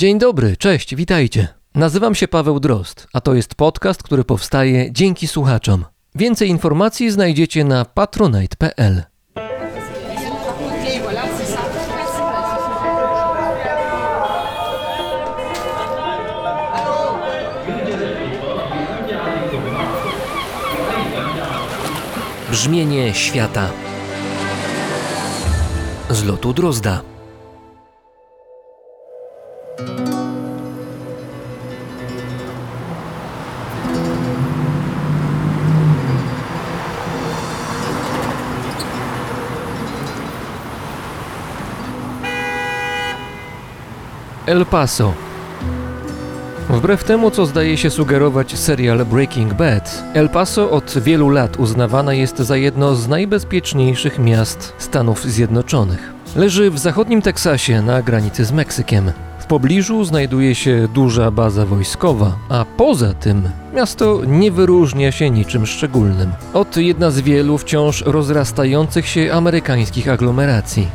Dzień dobry, cześć, witajcie. Nazywam się Paweł Drost, a to jest podcast, który powstaje dzięki słuchaczom. Więcej informacji znajdziecie na patronite.pl. Brzmienie świata z lotu Drozda. El Paso. Wbrew temu, co zdaje się sugerować serial Breaking Bad, El Paso od wielu lat uznawana jest za jedno z najbezpieczniejszych miast Stanów Zjednoczonych. Leży w zachodnim Teksasie na granicy z Meksykiem. Pobliżu znajduje się duża baza wojskowa, a poza tym miasto nie wyróżnia się niczym szczególnym. Od jedna z wielu wciąż rozrastających się amerykańskich aglomeracji.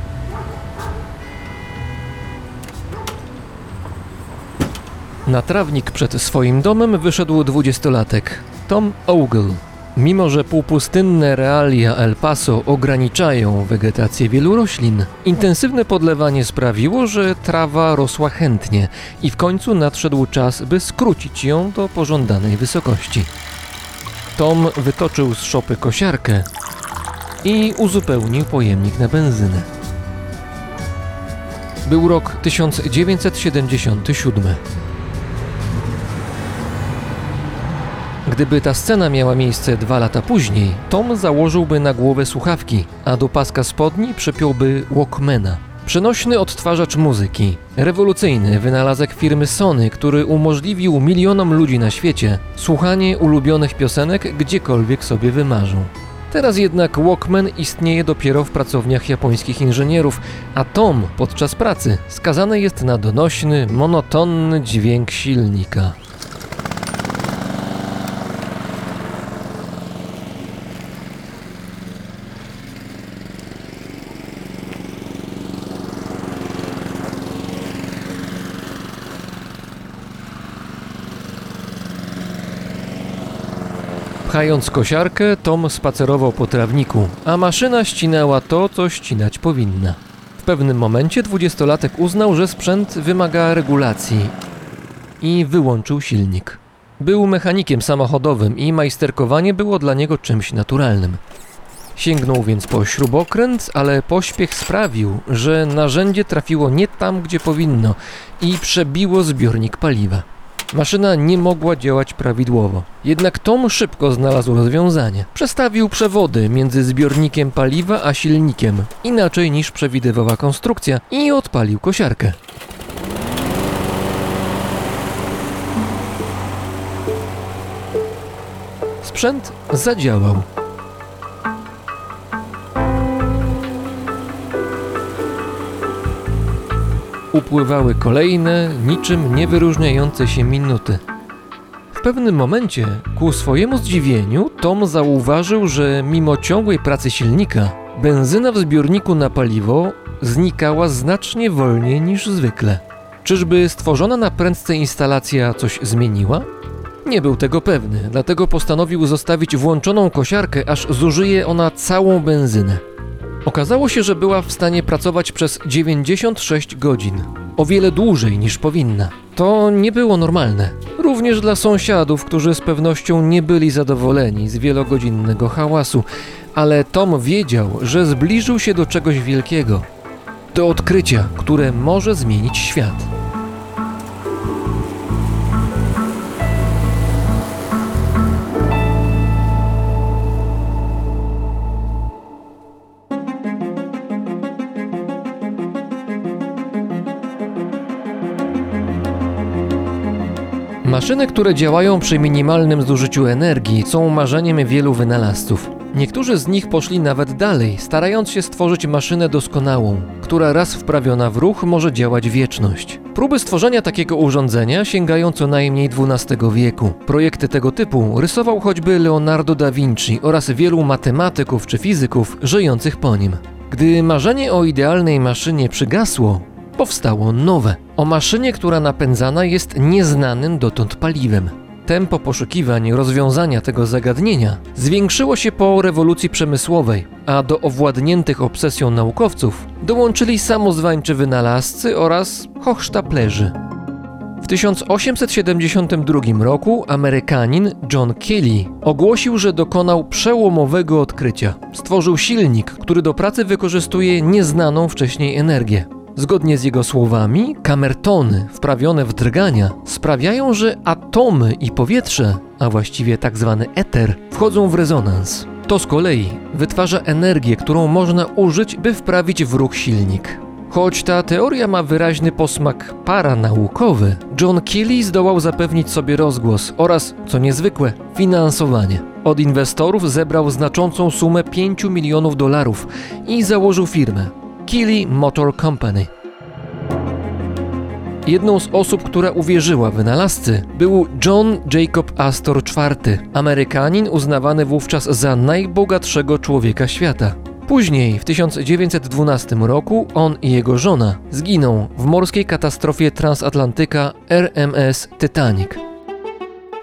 Na trawnik przed swoim domem wyszedł dwudziestolatek, Tom Ogle. Mimo, że półpustynne realia El Paso ograniczają wegetację wielu roślin, intensywne podlewanie sprawiło, że trawa rosła chętnie i w końcu nadszedł czas, by skrócić ją do pożądanej wysokości. Tom wytoczył z szopy kosiarkę i uzupełnił pojemnik na benzynę. Był rok 1977. Gdyby ta scena miała miejsce dwa lata później, Tom założyłby na głowę słuchawki, a do paska spodni przypiąłby Walkmana. Przenośny odtwarzacz muzyki, rewolucyjny wynalazek firmy Sony, który umożliwił milionom ludzi na świecie słuchanie ulubionych piosenek gdziekolwiek sobie wymarzą. Teraz jednak Walkman istnieje dopiero w pracowniach japońskich inżynierów, a Tom podczas pracy skazany jest na donośny, monotonny dźwięk silnika. Pchając kosiarkę, Tom spacerował po trawniku, a maszyna ścinała to, co ścinać powinna. W pewnym momencie dwudziestolatek uznał, że sprzęt wymaga regulacji i wyłączył silnik. Był mechanikiem samochodowym i majsterkowanie było dla niego czymś naturalnym. Sięgnął więc po śrubokręt, ale pośpiech sprawił, że narzędzie trafiło nie tam, gdzie powinno i przebiło zbiornik paliwa. Maszyna nie mogła działać prawidłowo. Jednak Tom szybko znalazł rozwiązanie. Przestawił przewody między zbiornikiem paliwa a silnikiem, inaczej niż przewidywała konstrukcja, i odpalił kosiarkę. Sprzęt zadziałał. Upływały kolejne, niczym niewyróżniające się minuty. W pewnym momencie, ku swojemu zdziwieniu, Tom zauważył, że mimo ciągłej pracy silnika, benzyna w zbiorniku na paliwo znikała znacznie wolniej niż zwykle. Czyżby stworzona na prędce instalacja coś zmieniła? Nie był tego pewny, dlatego postanowił zostawić włączoną kosiarkę, aż zużyje ona całą benzynę. Okazało się, że była w stanie pracować przez 96 godzin. O wiele dłużej niż powinna. To nie było normalne. Również dla sąsiadów, którzy z pewnością nie byli zadowoleni z wielogodzinnego hałasu, ale Tom wiedział, że zbliżył się do czegoś wielkiego. Do odkrycia, które może zmienić świat. Maszyny, które działają przy minimalnym zużyciu energii, są marzeniem wielu wynalazców. Niektórzy z nich poszli nawet dalej, starając się stworzyć maszynę doskonałą, która raz wprawiona w ruch może działać wieczność. Próby stworzenia takiego urządzenia sięgają co najmniej XII wieku. Projekty tego typu rysował choćby Leonardo da Vinci oraz wielu matematyków czy fizyków żyjących po nim. Gdy marzenie o idealnej maszynie przygasło, powstało nowe. O maszynie, która napędzana jest nieznanym dotąd paliwem. Tempo poszukiwań rozwiązania tego zagadnienia zwiększyło się po rewolucji przemysłowej, a do owładniętych obsesją naukowców dołączyli samozwańczy wynalazcy oraz hochsztaplerzy. W 1872 roku Amerykanin John Kelly ogłosił, że dokonał przełomowego odkrycia. Stworzył silnik, który do pracy wykorzystuje nieznaną wcześniej energię. Zgodnie z jego słowami, kamertony wprawione w drgania sprawiają, że atomy i powietrze, a właściwie tak zwany eter, wchodzą w rezonans. To z kolei wytwarza energię, którą można użyć, by wprawić w ruch silnik. Choć ta teoria ma wyraźny posmak paranaukowy, John Keely zdołał zapewnić sobie rozgłos oraz, co niezwykłe, finansowanie. Od inwestorów zebrał znaczącą sumę 5 milionów dolarów i założył firmę Keely Motor Company. Jedną z osób, która uwierzyła wynalazcy, był John Jacob Astor IV, Amerykanin uznawany wówczas za najbogatszego człowieka świata. Później, w 1912 roku, on i jego żona zginą w morskiej katastrofie transatlantyka RMS Titanic.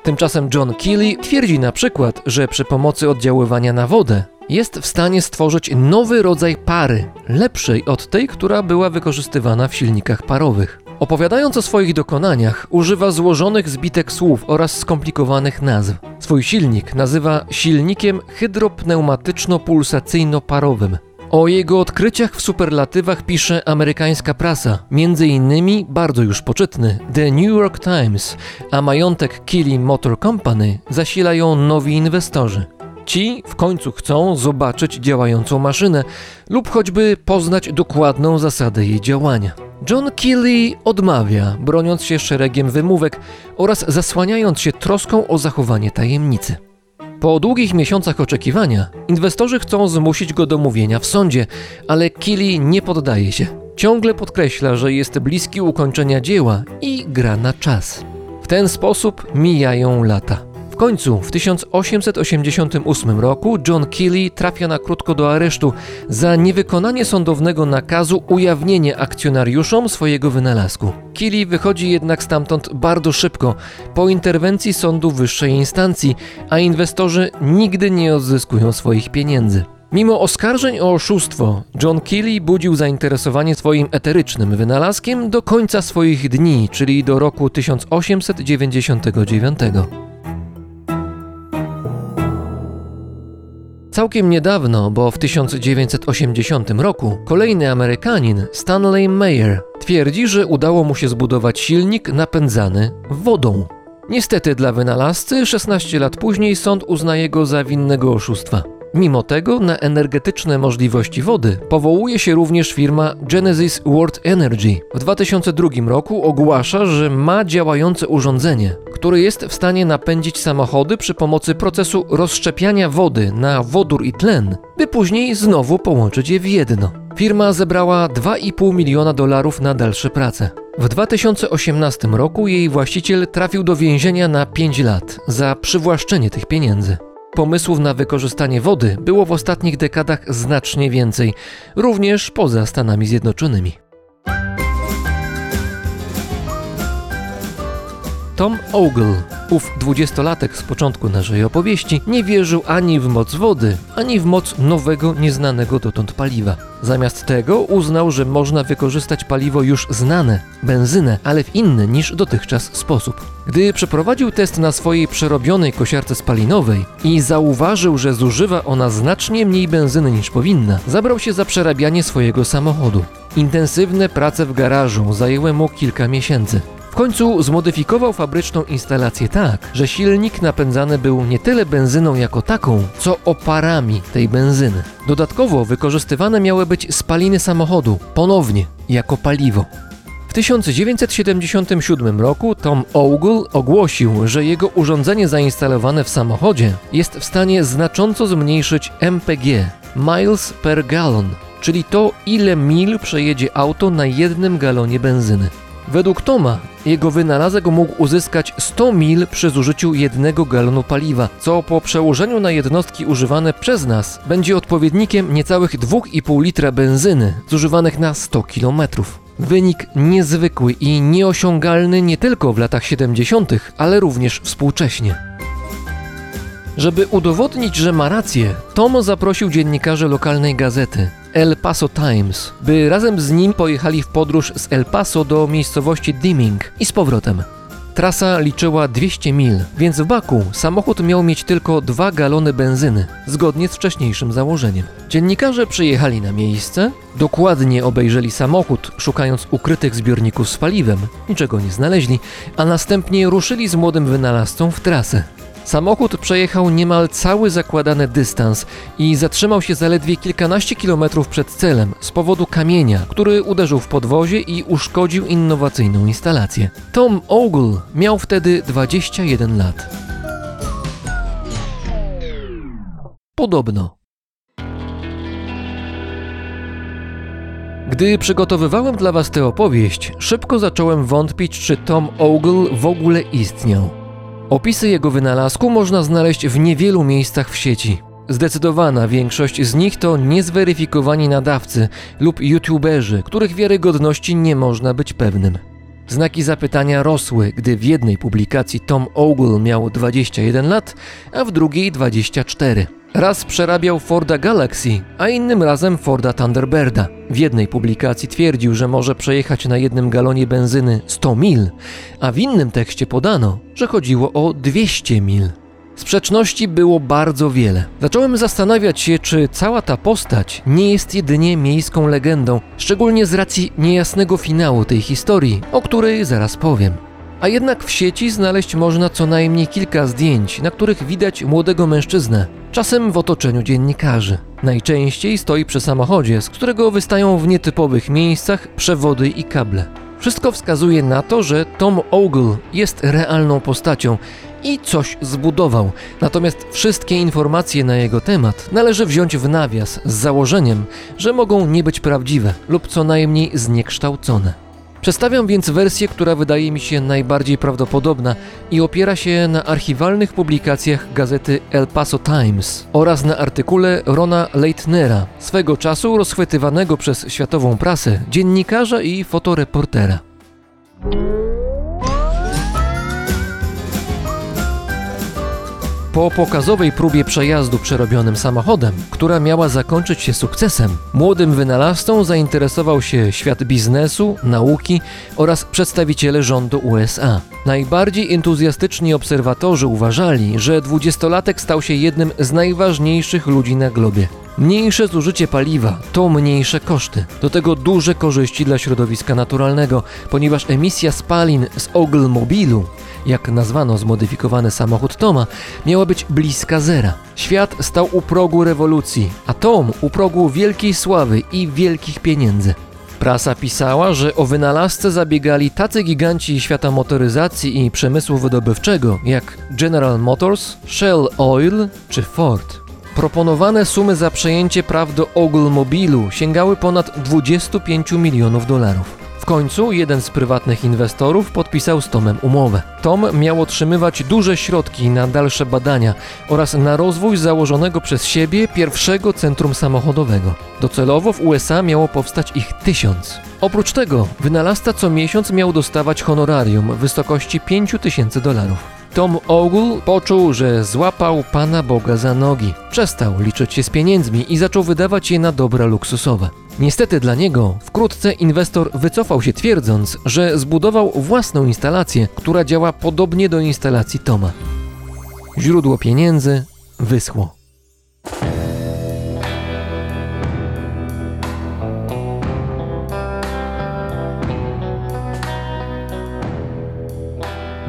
Tymczasem John Keely twierdzi na przykład, że przy pomocy oddziaływania na wodę jest w stanie stworzyć nowy rodzaj pary, lepszej od tej, która była wykorzystywana w silnikach parowych. Opowiadając o swoich dokonaniach, używa złożonych zbitek słów oraz skomplikowanych nazw. Swój silnik nazywa silnikiem hydropneumatyczno-pulsacyjno-parowym. O jego odkryciach w superlatywach pisze amerykańska prasa, między innymi bardzo już poczytny The New York Times, a majątek Keely Motor Company zasilają nowi inwestorzy. Ci w końcu chcą zobaczyć działającą maszynę lub choćby poznać dokładną zasadę jej działania. John Keely odmawia, broniąc się szeregiem wymówek oraz zasłaniając się troską o zachowanie tajemnicy. Po długich miesiącach oczekiwania inwestorzy chcą zmusić go do mówienia w sądzie, ale Keely nie poddaje się. Ciągle podkreśla, że jest bliski ukończenia dzieła i gra na czas. W ten sposób mijają lata. Końcu w 1888 roku John Keely trafia na krótko do aresztu za niewykonanie sądownego nakazu ujawnienia akcjonariuszom swojego wynalazku. Keely wychodzi jednak stamtąd bardzo szybko, po interwencji sądu wyższej instancji, a inwestorzy nigdy nie odzyskują swoich pieniędzy. Mimo oskarżeń o oszustwo, John Keely budził zainteresowanie swoim eterycznym wynalazkiem do końca swoich dni, czyli do roku 1899. Całkiem niedawno, bo w 1980 roku, kolejny Amerykanin, Stanley Mayer, twierdzi, że udało mu się zbudować silnik napędzany wodą. Niestety dla wynalazcy, 16 lat później sąd uznaje go za winnego oszustwa. Mimo tego na energetyczne możliwości wody powołuje się również firma Genesis World Energy. W 2002 roku ogłasza, że ma działające urządzenie, które jest w stanie napędzić samochody przy pomocy procesu rozszczepiania wody na wodór i tlen, by później znowu połączyć je w jedno. Firma zebrała 2,5 miliona dolarów na dalsze prace. W 2018 roku jej właściciel trafił do więzienia na 5 lat za przywłaszczenie tych pieniędzy. Pomysłów na wykorzystanie wody było w ostatnich dekadach znacznie więcej, również poza Stanami Zjednoczonymi. Tom Ogle, ów dwudziestolatek z początku naszej opowieści, nie wierzył ani w moc wody, ani w moc nowego, nieznanego dotąd paliwa. Zamiast tego uznał, że można wykorzystać paliwo już znane, benzynę, ale w inny niż dotychczas sposób. Gdy przeprowadził test na swojej przerobionej kosiarce spalinowej i zauważył, że zużywa ona znacznie mniej benzyny niż powinna, zabrał się za przerabianie swojego samochodu. Intensywne prace w garażu zajęły mu kilka miesięcy. W końcu zmodyfikował fabryczną instalację tak, że silnik napędzany był nie tyle benzyną jako taką, co oparami tej benzyny. Dodatkowo wykorzystywane miały być spaliny samochodu, ponownie, jako paliwo. W 1977 roku Tom Ogle ogłosił, że jego urządzenie zainstalowane w samochodzie jest w stanie znacząco zmniejszyć MPG miles per gallon, czyli to, ile mil przejedzie auto na jednym galonie benzyny. Według Toma jego wynalazek mógł uzyskać 100 mil przy zużyciu jednego galonu paliwa, co po przełożeniu na jednostki używane przez nas będzie odpowiednikiem niecałych 2,5 litra benzyny zużywanych na 100 kilometrów. Wynik niezwykły i nieosiągalny nie tylko w latach 70., ale również współcześnie. Żeby udowodnić, że ma rację, Tom zaprosił dziennikarzy lokalnej gazety El Paso Times, by razem z nim pojechali w podróż z El Paso do miejscowości Deming i z powrotem. Trasa liczyła 200 mil, więc w baku samochód miał mieć tylko dwa galony benzyny, zgodnie z wcześniejszym założeniem. Dziennikarze przyjechali na miejsce, dokładnie obejrzeli samochód, szukając ukrytych zbiorników z paliwem, niczego nie znaleźli, a następnie ruszyli z młodym wynalazcą w trasę. Samochód przejechał niemal cały zakładany dystans i zatrzymał się zaledwie kilkanaście kilometrów przed celem z powodu kamienia, który uderzył w podwozie i uszkodził innowacyjną instalację. Tom Ogle miał wtedy 21 lat. Podobno. Gdy przygotowywałem dla Was tę opowieść, szybko zacząłem wątpić, czy Tom Ogle w ogóle istniał. Opisy jego wynalazku można znaleźć w niewielu miejscach w sieci. Zdecydowana większość z nich to niezweryfikowani nadawcy lub youtuberzy, których wiarygodności nie można być pewnym. Znaki zapytania rosły, gdy w jednej publikacji Tom Ogle miał 21 lat, a w drugiej 24. Raz przerabiał Forda Galaxy, a innym razem Forda Thunderbirda. W jednej publikacji twierdził, że może przejechać na jednym galonie benzyny 100 mil, a w innym tekście podano, że chodziło o 200 mil. Sprzeczności było bardzo wiele. Zacząłem zastanawiać się, czy cała ta postać nie jest jedynie miejską legendą, szczególnie z racji niejasnego finału tej historii, o której zaraz powiem. A jednak w sieci znaleźć można co najmniej kilka zdjęć, na których widać młodego mężczyznę, czasem w otoczeniu dziennikarzy. Najczęściej stoi przy samochodzie, z którego wystają w nietypowych miejscach przewody i kable. Wszystko wskazuje na to, że Tom Ogle jest realną postacią i coś zbudował. Natomiast wszystkie informacje na jego temat należy wziąć w nawias z założeniem, że mogą nie być prawdziwe lub co najmniej zniekształcone. Przedstawiam więc wersję, która wydaje mi się najbardziej prawdopodobna i opiera się na archiwalnych publikacjach gazety El Paso Times oraz na artykule Rona Leitnera, swego czasu rozchwytywanego przez światową prasę, dziennikarza i fotoreportera. Po pokazowej próbie przejazdu przerobionym samochodem, która miała zakończyć się sukcesem, młodym wynalazcą zainteresował się świat biznesu, nauki oraz przedstawiciele rządu USA. Najbardziej entuzjastyczni obserwatorzy uważali, że dwudziestolatek stał się jednym z najważniejszych ludzi na globie. Mniejsze zużycie paliwa to mniejsze koszty. Do tego duże korzyści dla środowiska naturalnego, ponieważ emisja spalin z Ogle-mobilu jak nazwano zmodyfikowany samochód Toma, miała być bliska zera. Świat stał u progu rewolucji, a Tom u progu wielkiej sławy i wielkich pieniędzy. Prasa pisała, że o wynalazcę zabiegali tacy giganci świata motoryzacji i przemysłu wydobywczego jak General Motors, Shell Oil czy Ford. Proponowane sumy za przejęcie praw do Ogle-mobilu sięgały ponad 25 milionów dolarów. W końcu jeden z prywatnych inwestorów podpisał z Tomem umowę. Tom miał otrzymywać duże środki na dalsze badania oraz na rozwój założonego przez siebie pierwszego centrum samochodowego. Docelowo w USA miało powstać ich tysiąc. Oprócz tego wynalazca co miesiąc miał dostawać honorarium w wysokości 5 tysięcy dolarów. Tom Ogle poczuł, że złapał Pana Boga za nogi. Przestał liczyć się z pieniędzmi i zaczął wydawać je na dobra luksusowe. Niestety dla niego wkrótce inwestor wycofał się twierdząc, że zbudował własną instalację, która działa podobnie do instalacji Toma. Źródło pieniędzy wyschło.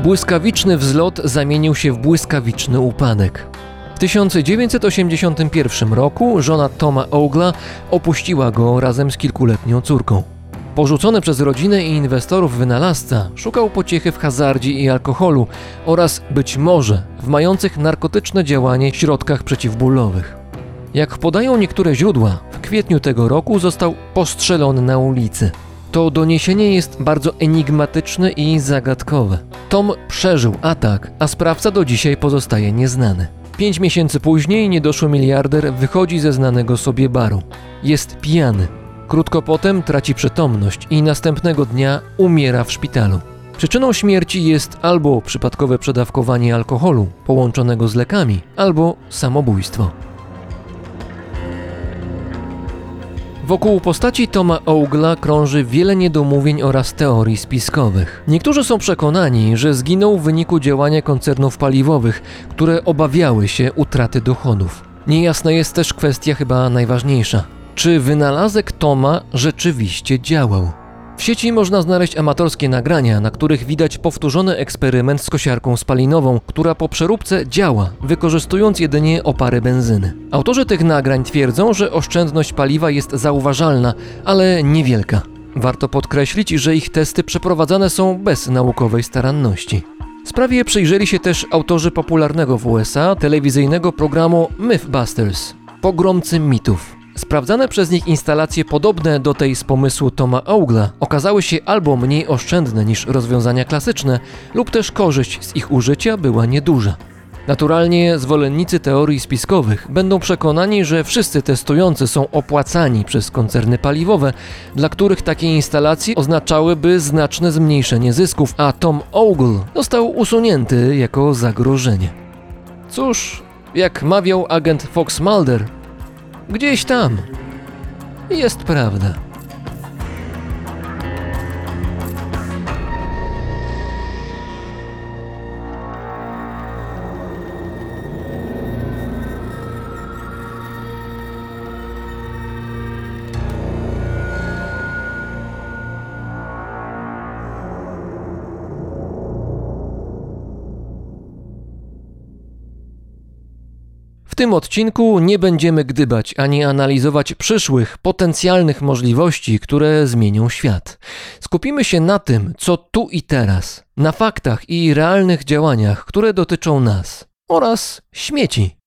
Błyskawiczny wzlot zamienił się w błyskawiczny upadek. W 1981 roku żona Toma Ogla opuściła go razem z kilkuletnią córką. Porzucony przez rodzinę i inwestorów wynalazca szukał pociechy w hazardzie i alkoholu oraz być może w mających narkotyczne działanie środkach przeciwbólowych. Jak podają niektóre źródła, w kwietniu tego roku został postrzelony na ulicy. To doniesienie jest bardzo enigmatyczne i zagadkowe. Tom przeżył atak, a sprawca do dzisiaj pozostaje nieznany. Pięć miesięcy później niedoszły miliarder wychodzi ze znanego sobie baru. Jest pijany. Krótko potem traci przytomność i następnego dnia umiera w szpitalu. Przyczyną śmierci jest albo przypadkowe przedawkowanie alkoholu połączonego z lekami, albo samobójstwo. Wokół postaci Toma Ougla krąży wiele niedomówień oraz teorii spiskowych. Niektórzy są przekonani, że zginął w wyniku działania koncernów paliwowych, które obawiały się utraty dochodów. Niejasna jest też kwestia chyba najważniejsza. Czy wynalazek Toma rzeczywiście działał? W sieci można znaleźć amatorskie nagrania, na których widać powtórzony eksperyment z kosiarką spalinową, która po przeróbce działa, wykorzystując jedynie opary benzyny. Autorzy tych nagrań twierdzą, że oszczędność paliwa jest zauważalna, ale niewielka. Warto podkreślić, że ich testy przeprowadzane są bez naukowej staranności. Sprawie przyjrzeli się też autorzy popularnego w USA telewizyjnego programu Mythbusters Pogromcy mitów. Sprawdzane przez nich instalacje podobne do tej z pomysłu Toma Augla okazały się albo mniej oszczędne niż rozwiązania klasyczne, lub też korzyść z ich użycia była nieduża. Naturalnie zwolennicy teorii spiskowych będą przekonani, że wszyscy testujący są opłacani przez koncerny paliwowe, dla których takie instalacje oznaczałyby znaczne zmniejszenie zysków, a Tom Ogle został usunięty jako zagrożenie. Cóż, jak mawiał agent Fox Mulder, Gdzieś tam jest prawda. W tym odcinku nie będziemy gdybać ani analizować przyszłych, potencjalnych możliwości, które zmienią świat. Skupimy się na tym, co tu i teraz, na faktach i realnych działaniach, które dotyczą nas oraz śmieci.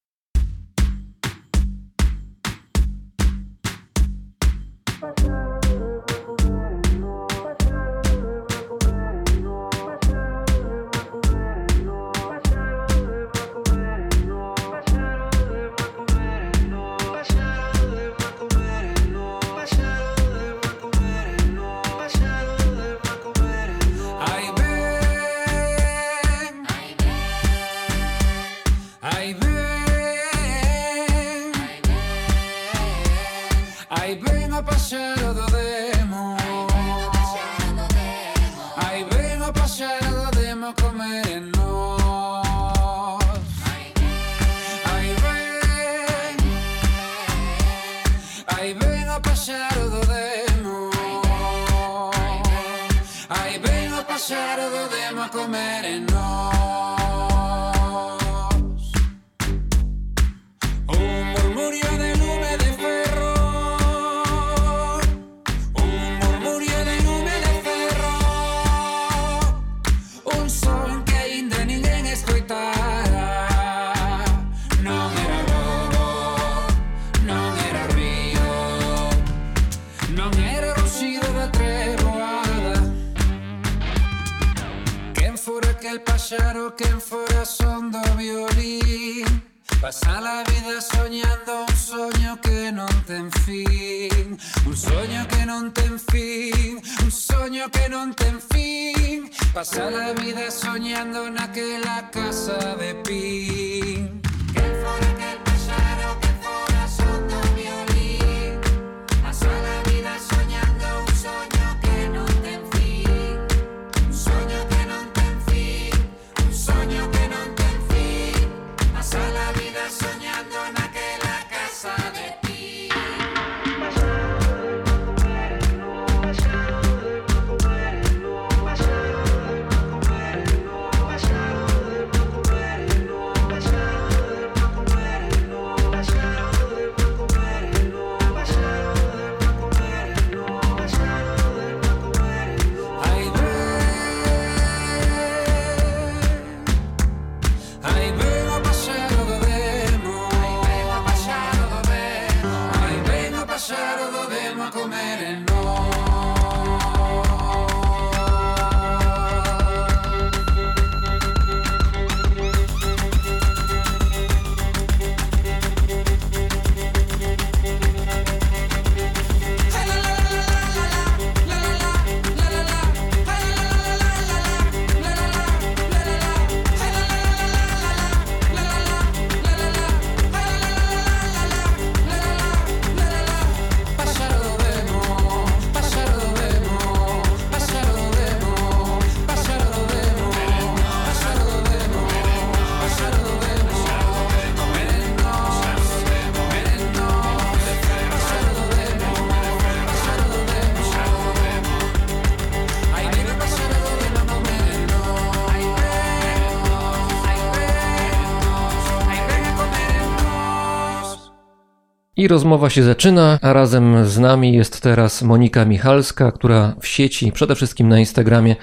Rozmowa się zaczyna, a razem z nami jest teraz Monika Michalska, która w sieci, przede wszystkim na Instagramie,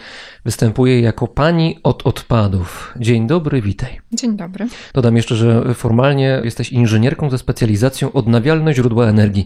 występuje jako pani od odpadów. Dzień dobry, witaj. Dzień dobry. Dodam jeszcze, że formalnie jesteś inżynierką ze specjalizacją odnawialne źródła energii.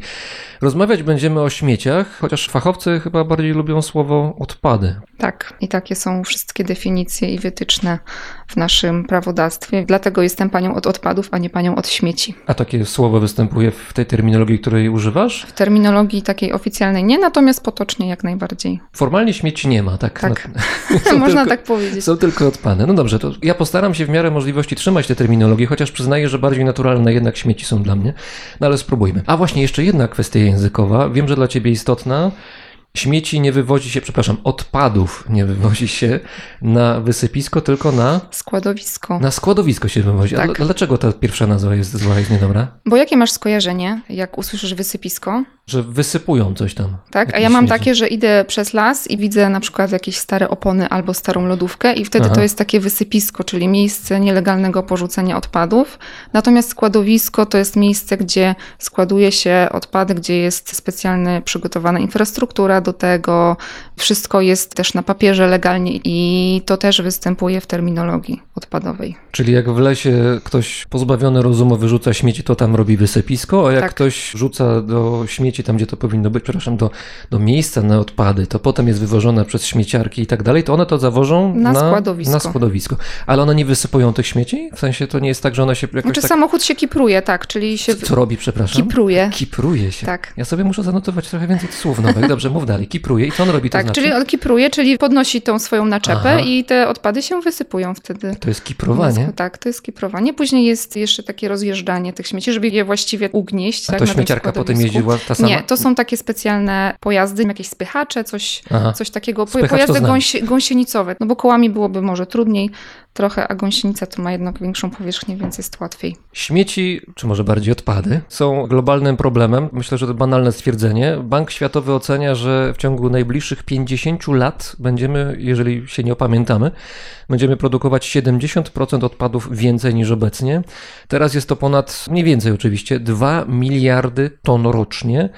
Rozmawiać będziemy o śmieciach, chociaż fachowcy chyba bardziej lubią słowo odpady. Tak, i takie są wszystkie definicje i wytyczne w naszym prawodawstwie. Dlatego jestem panią od odpadów, a nie panią od śmieci. A takie słowo występuje w tej terminologii, której używasz? W terminologii takiej oficjalnej nie, natomiast potocznie jak najbardziej. Formalnie śmieci nie ma, tak? Tak. Są Można tylko- tak powiedzieć. Są tylko odpady. No dobrze, to ja postaram się w miarę możliwości trzymać tę terminologię, chociaż przyznaję, że bardziej naturalne jednak śmieci są dla mnie. No ale spróbujmy. A właśnie jeszcze jedna kwestia językowa. Wiem, że dla ciebie istotna. Śmieci nie wywozi się, przepraszam, odpadów nie wywozi się na wysypisko, tylko na, Składowisko. na składowisko się wywozi. A Tak. dl- dlaczego ta pierwsza nazwa jest zła, jest niedobra? Bo jakie masz skojarzenie, jak usłyszysz wysypisko? Że wysypują coś tam. Tak, a ja mam śmieci. takie, że idę przez las i widzę na przykład jakieś stare opony albo starą lodówkę i wtedy Aha. to jest takie wysypisko, czyli miejsce nielegalnego porzucenia odpadów. Natomiast składowisko to jest miejsce, gdzie składuje się odpady, gdzie jest specjalnie przygotowana infrastruktura do tego. Wszystko jest też na papierze legalnie i to też występuje w terminologii odpadowej. Czyli jak w lesie ktoś pozbawiony rozumu wyrzuca śmieci, to tam robi wysypisko, a jak Tak. ktoś rzuca do śmieci tam, gdzie to powinno być, przepraszam, do, do miejsca na odpady, to potem jest wywożone przez śmieciarki i tak dalej, to one to zawożą Na składowisko. Na składowisko. Ale one nie wysypują tych śmieci? W sensie to nie jest tak, że one się jakoś Znaczy tak... samochód się kipruje, tak, czyli się Co, co robi, przepraszam? kipruje. Kipruje się. Tak. Ja sobie muszę zanotować trochę więcej słów nowych. Dobrze, mów dalej. Kipruje. I co on robi, to Tak, znaczy? czyli on kipruje, czyli podnosi tą swoją naczepę Aha. i te odpady się wysypują wtedy. To jest kiprowanie. Tak, to jest kiprowanie. Później jest jeszcze takie rozjeżdżanie tych śmieci, żeby je właściwie ugnieść. A tak, to śmieciarka potem jeździła ta sama? Nie, to są takie specjalne pojazdy, jakieś spychacze, coś, Aha. coś takiego. Spychacz Pojazdy gąsienicowe, no bo kołami byłoby może trudniej trochę, a gąsienica to ma jednak większą powierzchnię, więc jest łatwiej. Śmieci, czy może bardziej odpady, są globalnym problemem. Myślę, że to banalne stwierdzenie. Bank Światowy ocenia, że w ciągu najbliższych 50 lat będziemy, jeżeli się nie opamiętamy, będziemy produkować 70% odpadów więcej niż obecnie. Teraz jest to ponad, mniej więcej oczywiście, 2 miliardy ton rocznie.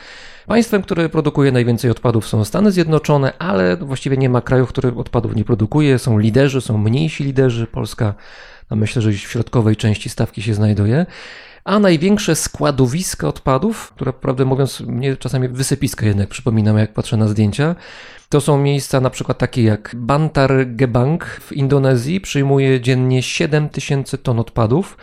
Państwem, które produkuje najwięcej odpadów są Stany Zjednoczone, ale właściwie nie ma krajów, które odpadów nie produkuje. Są liderzy, są mniejsi liderzy. Polska, no myślę, że w środkowej części stawki się znajduje. A największe składowiska odpadów, które prawdę mówiąc mnie czasami wysypiska jednak przypominam, jak patrzę na zdjęcia, to są miejsca na przykład takie jak Bantar Gebang w Indonezji, przyjmuje dziennie 7 tysięcy ton odpadów.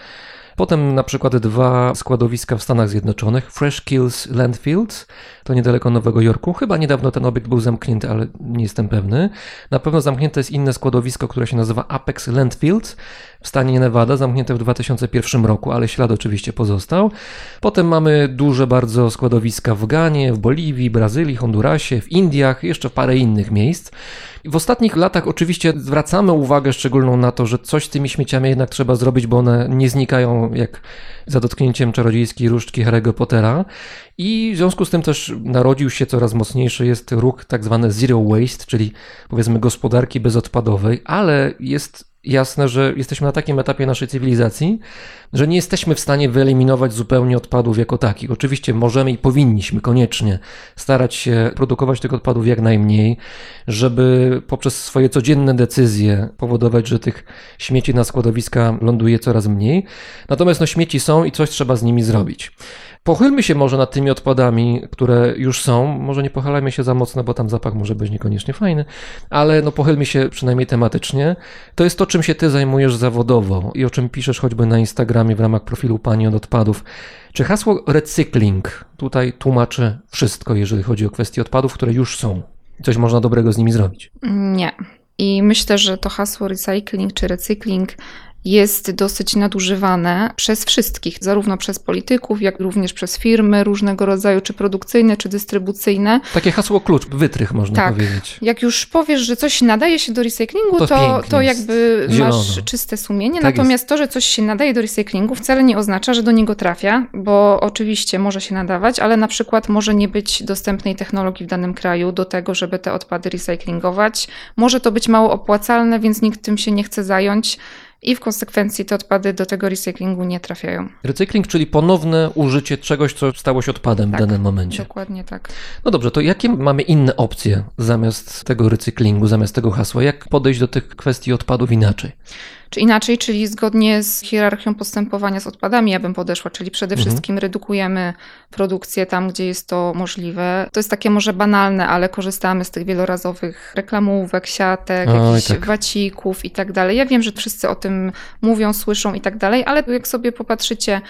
Potem na przykład dwa składowiska w Stanach Zjednoczonych, Fresh Kills Landfills, to niedaleko Nowego Jorku. Chyba niedawno ten obiekt był zamknięty, ale nie jestem pewny. Na pewno zamknięte jest inne składowisko, które się nazywa Apex Landfills w stanie Nevada, zamknięte w 2001 roku, ale ślad oczywiście pozostał. Potem mamy duże bardzo składowiska w Ganie, w Boliwii, Brazylii, Hondurasie, w Indiach, jeszcze parę innych miejsc. W ostatnich latach oczywiście zwracamy uwagę szczególną na to, że coś z tymi śmieciami jednak trzeba zrobić, bo one nie znikają jak za dotknięciem czarodziejskiej różdżki Harry'ego Pottera. I w związku z tym też narodził się coraz mocniejszy jest ruch tak zwany zero waste, czyli powiedzmy gospodarki bezodpadowej, ale jest jasne, że jesteśmy na takim etapie naszej cywilizacji, że nie jesteśmy w stanie wyeliminować zupełnie odpadów jako takich. Oczywiście możemy i powinniśmy koniecznie starać się produkować tych odpadów jak najmniej, żeby poprzez swoje codzienne decyzje powodować, że tych śmieci na składowiska ląduje coraz mniej. Natomiast no, śmieci są i coś trzeba z nimi zrobić. Pochylmy się może nad tymi odpadami, które już są. Może nie pochylajmy się za mocno, bo tam zapach może być niekoniecznie fajny, ale no pochylmy się przynajmniej tematycznie. To jest to, czym się ty zajmujesz zawodowo i o czym piszesz choćby na Instagramie w ramach profilu Pani od Odpadów. Czy hasło recykling tutaj tłumaczy wszystko, jeżeli chodzi o kwestie odpadów, które już są? Coś można dobrego z nimi zrobić. Nie. I myślę, że to hasło recycling czy recykling jest dosyć nadużywane przez wszystkich, zarówno przez polityków, jak również przez firmy różnego rodzaju, czy produkcyjne, czy dystrybucyjne. Takie hasło klucz, wytrych można Tak. powiedzieć. Jak już powiesz, że coś nadaje się do recyklingu, To to, to, jest. jakby Zielono. masz czyste sumienie. Tak Natomiast to, że coś się nadaje do recyklingu, wcale nie oznacza, że do niego trafia, bo oczywiście może się nadawać, ale na przykład może nie być dostępnej technologii w danym kraju do tego, żeby te odpady recyklingować. Może to być mało opłacalne, więc nikt tym się nie chce zająć. I w konsekwencji te odpady do tego recyklingu nie trafiają. Recykling, czyli ponowne użycie czegoś, co stało się odpadem Tak, w danym momencie. Dokładnie tak. No dobrze, to jakie mamy inne opcje zamiast tego recyklingu, zamiast tego hasła? Jak podejść do tych kwestii odpadów inaczej? Czy inaczej, czyli zgodnie z hierarchią postępowania z odpadami, ja bym podeszła, czyli przede Mhm. wszystkim redukujemy produkcję tam, gdzie jest to możliwe. To jest takie może banalne, ale korzystamy z tych wielorazowych reklamówek, siatek, Oj, jakichś tak. wacików i tak dalej. Ja wiem, że wszyscy o tym mówią, słyszą i tak dalej, ale jak sobie popatrzycie,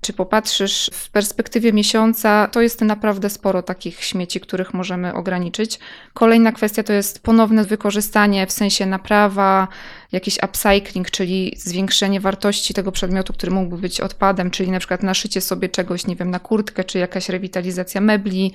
czy popatrzysz w perspektywie miesiąca, to jest naprawdę sporo takich śmieci, których możemy ograniczyć. Kolejna kwestia to jest ponowne wykorzystanie w sensie naprawa, jakiś upcycling, czyli zwiększenie wartości tego przedmiotu, który mógłby być odpadem, czyli na przykład naszycie sobie czegoś, nie wiem, na kurtkę, czy jakaś rewitalizacja mebli.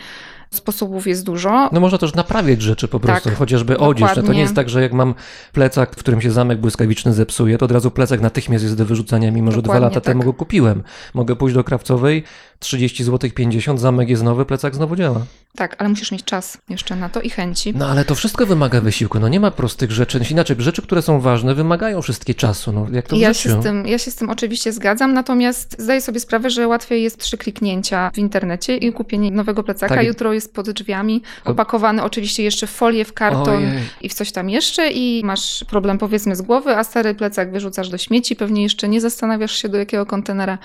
Sposobów jest dużo. No można też naprawiać rzeczy po prostu, Tak, chociażby odzież. No to nie jest tak, że jak mam plecak, w którym się zamek błyskawiczny zepsuje, to od razu plecak natychmiast jest do wyrzucenia, mimo że dwa Dokładnie lata tak. temu go kupiłem. Mogę pójść do krawcowej, 30 zł 50, zamek jest nowy, plecak znowu działa. Tak, ale musisz mieć czas jeszcze na to i chęci. No ale to wszystko wymaga wysiłku, no nie ma prostych rzeczy. Inaczej, rzeczy, które są ważne, wymagają wszystkie czasu. No jak to w Ja życiu. się, z tym, ja się z tym oczywiście zgadzam, natomiast zdaję sobie sprawę, że łatwiej jest trzy kliknięcia w internecie i kupienie nowego plecaka. Tak. Jutro jest pod drzwiami, opakowany oczywiście jeszcze w folię, w karton Ojej. i w coś tam jeszcze i masz problem powiedzmy z głowy, a stary plecak wyrzucasz do śmieci, pewnie jeszcze nie zastanawiasz się do jakiego kontenera.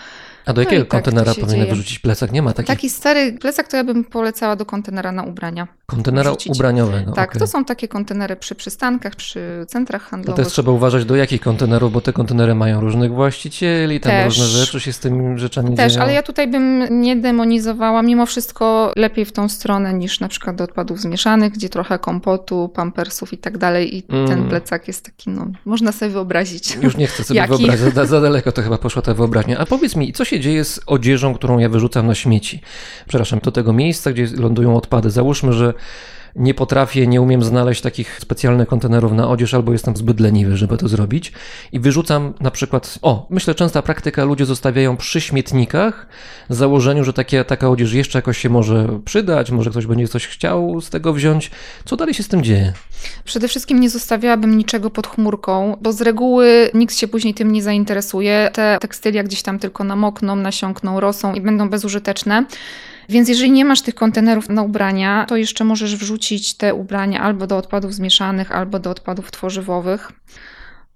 A do No jakiego tak to kontenera powinien dzieje. wyrzucić plecak? Nie ma takich Taki stary plecak to ja bym polecała do kontenera na ubrania. kontenera wrzucić. ubraniowego. tak, okej. to są takie kontenery przy przystankach, przy centrach No handlowych. też trzeba uważać do jakich kontenerów, bo te kontenery mają różnych właścicieli, tam Też. różne rzeczy się z tymi rzeczami Też, dzieją. ale ja tutaj bym nie demonizowała. Mimo wszystko lepiej w tą stronę niż na przykład do odpadów zmieszanych, gdzie trochę kompotu, pampersów i tak dalej. I Mm. ten plecak jest taki, no, można sobie wyobrazić. Już nie chcę sobie Jaki? wyobrazić, za, za daleko to chyba poszła ta wyobraźnia. A powiedz mi, co się dzieje z odzieżą, którą ja wyrzucam na śmieci? Przepraszam, do tego miejsca, gdzie lądują odpady. Załóżmy, że nie potrafię, nie umiem znaleźć takich specjalnych kontenerów na odzież, albo jestem zbyt leniwy, żeby to zrobić. I wyrzucam na przykład, o, myślę, częsta praktyka, ludzie zostawiają przy śmietnikach w założeniu, że takie, taka odzież jeszcze jakoś się może przydać, może ktoś będzie coś chciał z tego wziąć. Co dalej się z tym dzieje? Przede wszystkim nie zostawiałabym niczego pod chmurką, bo z reguły nikt się później tym nie zainteresuje. Te tekstylia gdzieś tam tylko namokną, nasiąkną, rosą i będą bezużyteczne. Więc jeżeli nie masz tych kontenerów na ubrania, to jeszcze możesz wrzucić te ubrania albo do odpadów zmieszanych, albo do odpadów tworzywowych.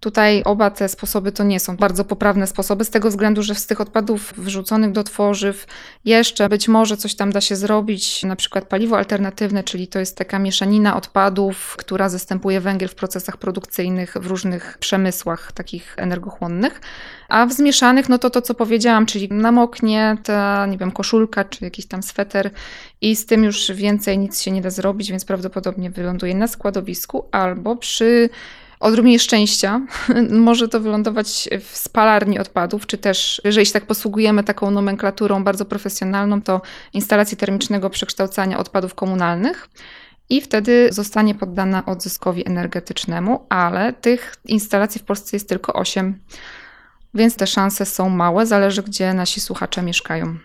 Tutaj oba te sposoby to nie są bardzo poprawne sposoby, z tego względu, że z tych odpadów wrzuconych do tworzyw jeszcze być może coś tam da się zrobić, na przykład paliwo alternatywne, czyli to jest taka mieszanina odpadów, która zastępuje węgiel w procesach produkcyjnych w różnych przemysłach takich energochłonnych. A w zmieszanych, no to to, co powiedziałam, czyli namoknie ta, nie wiem, koszulka czy jakiś tam sweter i z tym już więcej nic się nie da zrobić, więc prawdopodobnie wyląduje na składowisku albo przy odrobinie szczęścia może to wylądować w spalarni odpadów, czy też, jeżeli się tak posługujemy taką nomenklaturą bardzo profesjonalną, to instalacji termicznego przekształcania odpadów komunalnych. I wtedy zostanie poddana odzyskowi energetycznemu, ale tych instalacji w Polsce jest tylko 8, więc te szanse są małe, zależy gdzie nasi słuchacze mieszkają.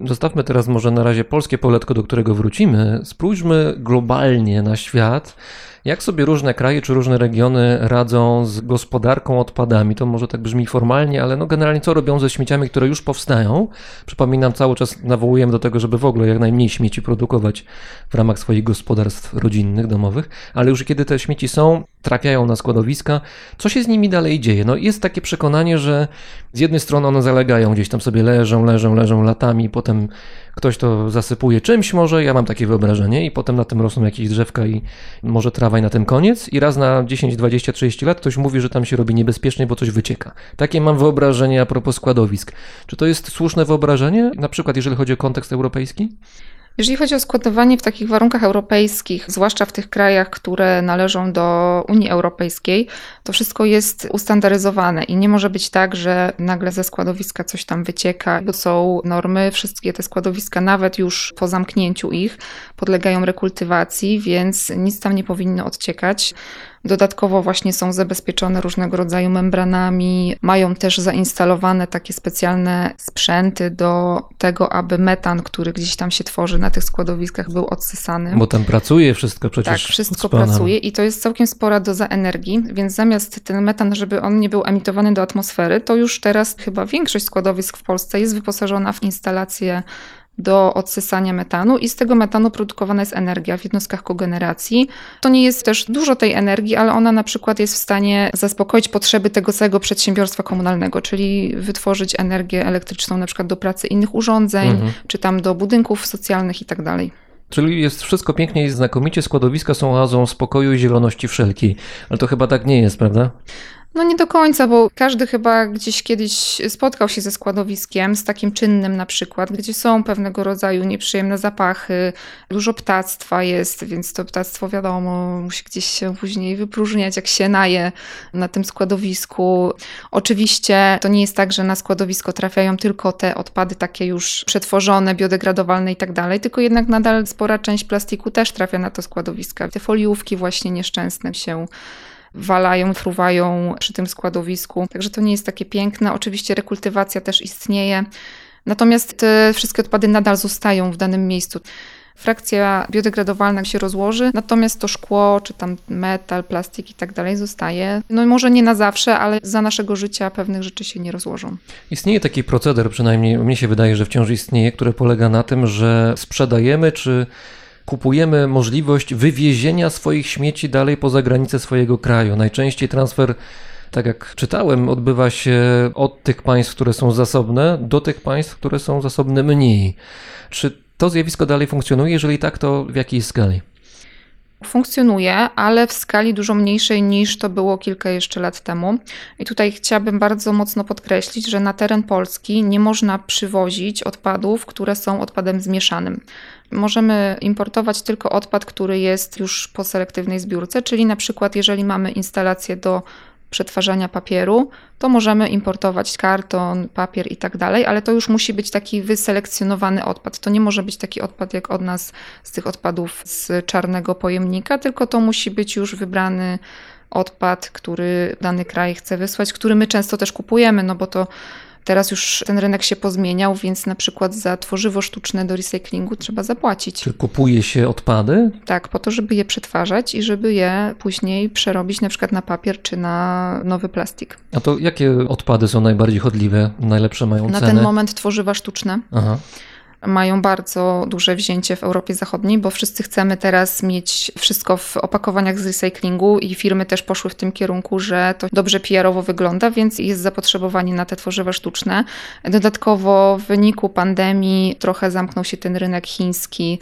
Zostawmy teraz może na razie polskie poletko, do którego wrócimy. Spójrzmy globalnie na świat. Jak sobie różne kraje czy różne regiony radzą z gospodarką odpadami? To może tak brzmi formalnie, ale no generalnie co robią ze śmieciami, które już powstają? Przypominam, cały czas nawołujemy do tego, żeby w ogóle jak najmniej śmieci produkować w ramach swoich gospodarstw rodzinnych, domowych, ale już kiedy te śmieci są, trafiają na składowiska, co się z nimi dalej dzieje? No jest takie przekonanie, że z jednej strony one zalegają, gdzieś tam sobie leżą, leżą, leżą latami, potem ktoś to zasypuje czymś może, ja mam takie wyobrażenie i potem na tym rosną jakieś drzewka i może trawa i na tym koniec i raz na 10, 20, 30 lat ktoś mówi, że tam się robi niebezpiecznie, bo coś wycieka. Takie mam wyobrażenie a propos składowisk. Czy to jest słuszne wyobrażenie, na przykład jeżeli chodzi o kontekst europejski? Jeżeli chodzi o składowanie w takich warunkach europejskich, zwłaszcza w tych krajach, które należą do Unii Europejskiej, to wszystko jest ustandaryzowane i nie może być tak, że nagle ze składowiska coś tam wycieka, bo są normy, wszystkie te składowiska, nawet już po zamknięciu ich, podlegają rekultywacji, więc nic tam nie powinno odciekać. Dodatkowo właśnie są zabezpieczone różnego rodzaju membranami, mają też zainstalowane takie specjalne sprzęty do tego, aby metan, który gdzieś tam się tworzy na tych składowiskach, był odsysany. Bo tam pracuje wszystko przecież. Tak, wszystko pracuje i to jest całkiem spora doza energii, więc zamiast ten metan, żeby on nie był emitowany do atmosfery, to już teraz chyba większość składowisk w Polsce jest wyposażona w instalacje do odsysania metanu i z tego metanu produkowana jest energia w jednostkach kogeneracji. To nie jest też dużo tej energii, ale ona na przykład jest w stanie zaspokoić potrzeby tego całego przedsiębiorstwa komunalnego, czyli wytworzyć energię elektryczną na przykład do pracy innych urządzeń, Mhm. czy tam do budynków socjalnych i tak dalej. Czyli jest wszystko pięknie i znakomicie, składowiska są oazą spokoju i zieloności wszelkiej. Ale to chyba tak nie jest, prawda? No nie do końca, bo każdy chyba gdzieś kiedyś spotkał się ze składowiskiem, z takim czynnym na przykład, gdzie są pewnego rodzaju nieprzyjemne zapachy, dużo ptactwa jest, więc to ptactwo wiadomo, musi gdzieś się później wypróżniać, jak się naje na tym składowisku. Oczywiście to nie jest tak, że na składowisko trafiają tylko te odpady takie już przetworzone, biodegradowalne i tak dalej, tylko jednak nadal spora część plastiku też trafia na to składowiska. Te foliówki właśnie nieszczęsne się walają, fruwają przy tym składowisku. Także to nie jest takie piękne. Oczywiście rekultywacja też istnieje. Natomiast te wszystkie odpady nadal zostają w danym miejscu. Frakcja biodegradowalna się rozłoży, natomiast to szkło, czy tam metal, plastik i tak dalej zostaje. No może nie na zawsze, ale za naszego życia pewnych rzeczy się nie rozłożą. Istnieje taki proceder, przynajmniej mnie się wydaje, że wciąż istnieje, który polega na tym, że sprzedajemy czy kupujemy możliwość wywiezienia swoich śmieci dalej poza granice swojego kraju. Najczęściej transfer, tak jak czytałem, odbywa się od tych państw, które są zasobne, do tych państw, które są zasobne mniej. Czy to zjawisko dalej funkcjonuje? Jeżeli tak, to w jakiej skali? Funkcjonuje, ale w skali dużo mniejszej niż to było kilka jeszcze lat temu. I tutaj chciałabym bardzo mocno podkreślić, że na teren Polski nie można przywozić odpadów, które są odpadem zmieszanym. Możemy importować tylko odpad, który jest już po selektywnej zbiórce, czyli na przykład jeżeli mamy instalację do przetwarzania papieru, to możemy importować karton, papier i tak dalej, ale to już musi być taki wyselekcjonowany odpad. To nie może być taki odpad jak od nas z tych odpadów z czarnego pojemnika, tylko to musi być już wybrany odpad, który dany kraj chce wysłać, który my często też kupujemy, no bo to teraz już ten rynek się pozmieniał, więc na przykład za tworzywo sztuczne do recyklingu trzeba zapłacić. Czy kupuje się odpady? Tak, po to, żeby je przetwarzać i żeby je później przerobić na przykład na papier czy na nowy plastik. A to jakie odpady są najbardziej chodliwe, najlepsze mają Na cenę? ten moment tworzywa sztuczne Aha. Mają bardzo duże wzięcie w Europie Zachodniej, bo wszyscy chcemy teraz mieć wszystko w opakowaniach z recyklingu i firmy też poszły w tym kierunku, że to dobrze PR-owo wygląda, więc jest zapotrzebowanie na te tworzywa sztuczne. Dodatkowo w wyniku pandemii trochę zamknął się ten rynek chiński.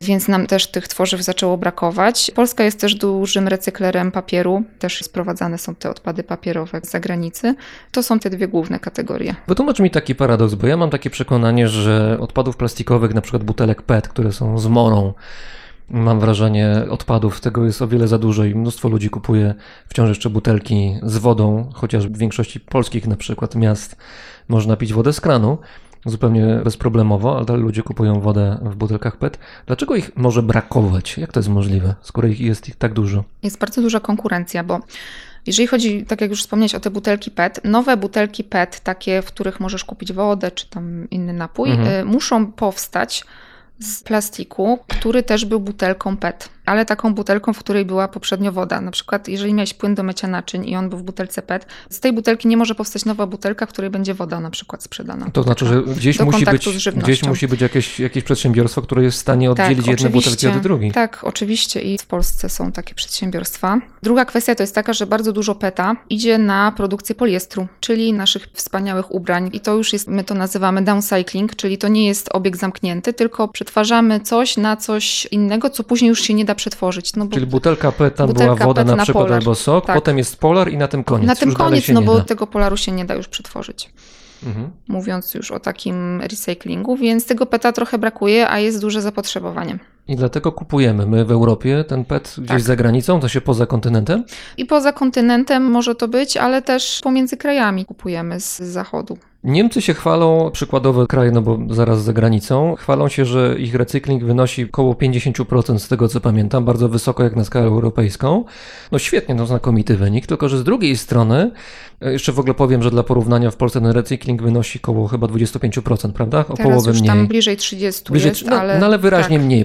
Więc nam też tych tworzyw zaczęło brakować. Polska jest też dużym recyklerem papieru, też sprowadzane są te odpady papierowe z zagranicy. To są te dwie główne kategorie. Wytłumacz mi taki paradoks, bo ja mam takie przekonanie, że odpadów plastikowych, na przykład butelek PET, które są z morą, mam wrażenie, odpadów tego jest o wiele za dużo i mnóstwo ludzi kupuje wciąż jeszcze butelki z wodą, chociaż w większości polskich na przykład miast można pić wodę z kranu. Zupełnie bezproblemowo, ale ludzie kupują wodę w butelkach PET. Dlaczego ich może brakować? Jak to jest możliwe, skoro ich jest ich tak dużo? Jest bardzo duża konkurencja, bo jeżeli chodzi, tak jak już wspomniałeś o te butelki PET, nowe butelki PET, takie, w których możesz kupić wodę czy tam inny napój, Mhm. y, muszą powstać z plastiku, który też był butelką PET, ale taką butelką, w której była poprzednio woda. Na przykład, jeżeli miałeś płyn do mycia naczyń i on był w butelce PET, z tej butelki nie może powstać nowa butelka, w której będzie woda na przykład sprzedana. To znaczy, że gdzieś musi być, gdzieś musi być jakieś, jakieś przedsiębiorstwo, które jest w stanie oddzielić jedne butelki od drugich. Tak, oczywiście i w Polsce są takie przedsiębiorstwa. Druga kwestia to jest taka, że bardzo dużo PETA idzie na produkcję poliestru, czyli naszych wspaniałych ubrań i to już jest, my to nazywamy downcycling, czyli to nie jest obieg zamknięty, tylko przetwarzamy coś na coś innego, co później już się nie da przetworzyć. No bo Czyli butelka PET, tam Butelka była woda PET na na przykład polar. albo sok, Tak. potem jest polar i na tym koniec. na tym Już koniec, no bo da. tego polaru się nie da już przetworzyć. Mhm. Mówiąc już o takim recyklingu, więc tego PETA trochę brakuje, a jest duże zapotrzebowanie. I dlatego kupujemy my w Europie ten PET gdzieś Tak. za granicą, to się poza kontynentem. I poza kontynentem może to być, ale też pomiędzy krajami kupujemy z zachodu. Niemcy się chwalą, przykładowe kraje, no bo zaraz za granicą, chwalą się, że ich recykling wynosi około 50% z tego co pamiętam, bardzo wysoko jak na skalę europejską. No świetnie, no znakomity wynik, tylko że z drugiej strony, e, jeszcze w ogóle powiem, że dla porównania w Polsce ten recykling wynosi około chyba 25%, prawda? O Teraz połowę już mniej. tam bliżej 30 Bliżej- jest, no, ale... no ale wyraźnie tak. mniej.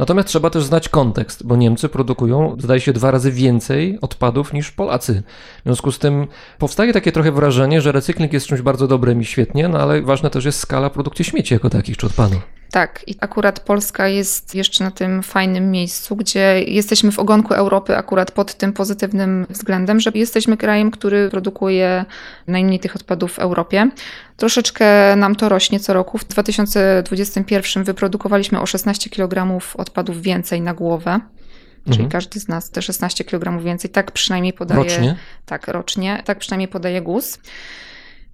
Natomiast trzeba też znać kontekst, bo Niemcy produkują, zdaje się, dwa razy więcej odpadów niż Polacy. W związku z tym powstaje takie trochę wrażenie, że recykling jest czymś bardzo dobrym i świetnie, no ale ważna też jest skala produkcji śmieci jako takich czy odpadów. Tak, i akurat Polska jest jeszcze na tym fajnym miejscu, gdzie jesteśmy w ogonku Europy akurat pod tym pozytywnym względem, że jesteśmy krajem, który produkuje najmniej tych odpadów w Europie. Troszeczkę nam to rośnie co roku. W 2021 wyprodukowaliśmy o 16 kg odpadów więcej na głowę. Czyli Mhm. każdy z nas te 16 kg więcej, tak przynajmniej podaje. Rocznie. Tak, rocznie, tak przynajmniej podaje GUS.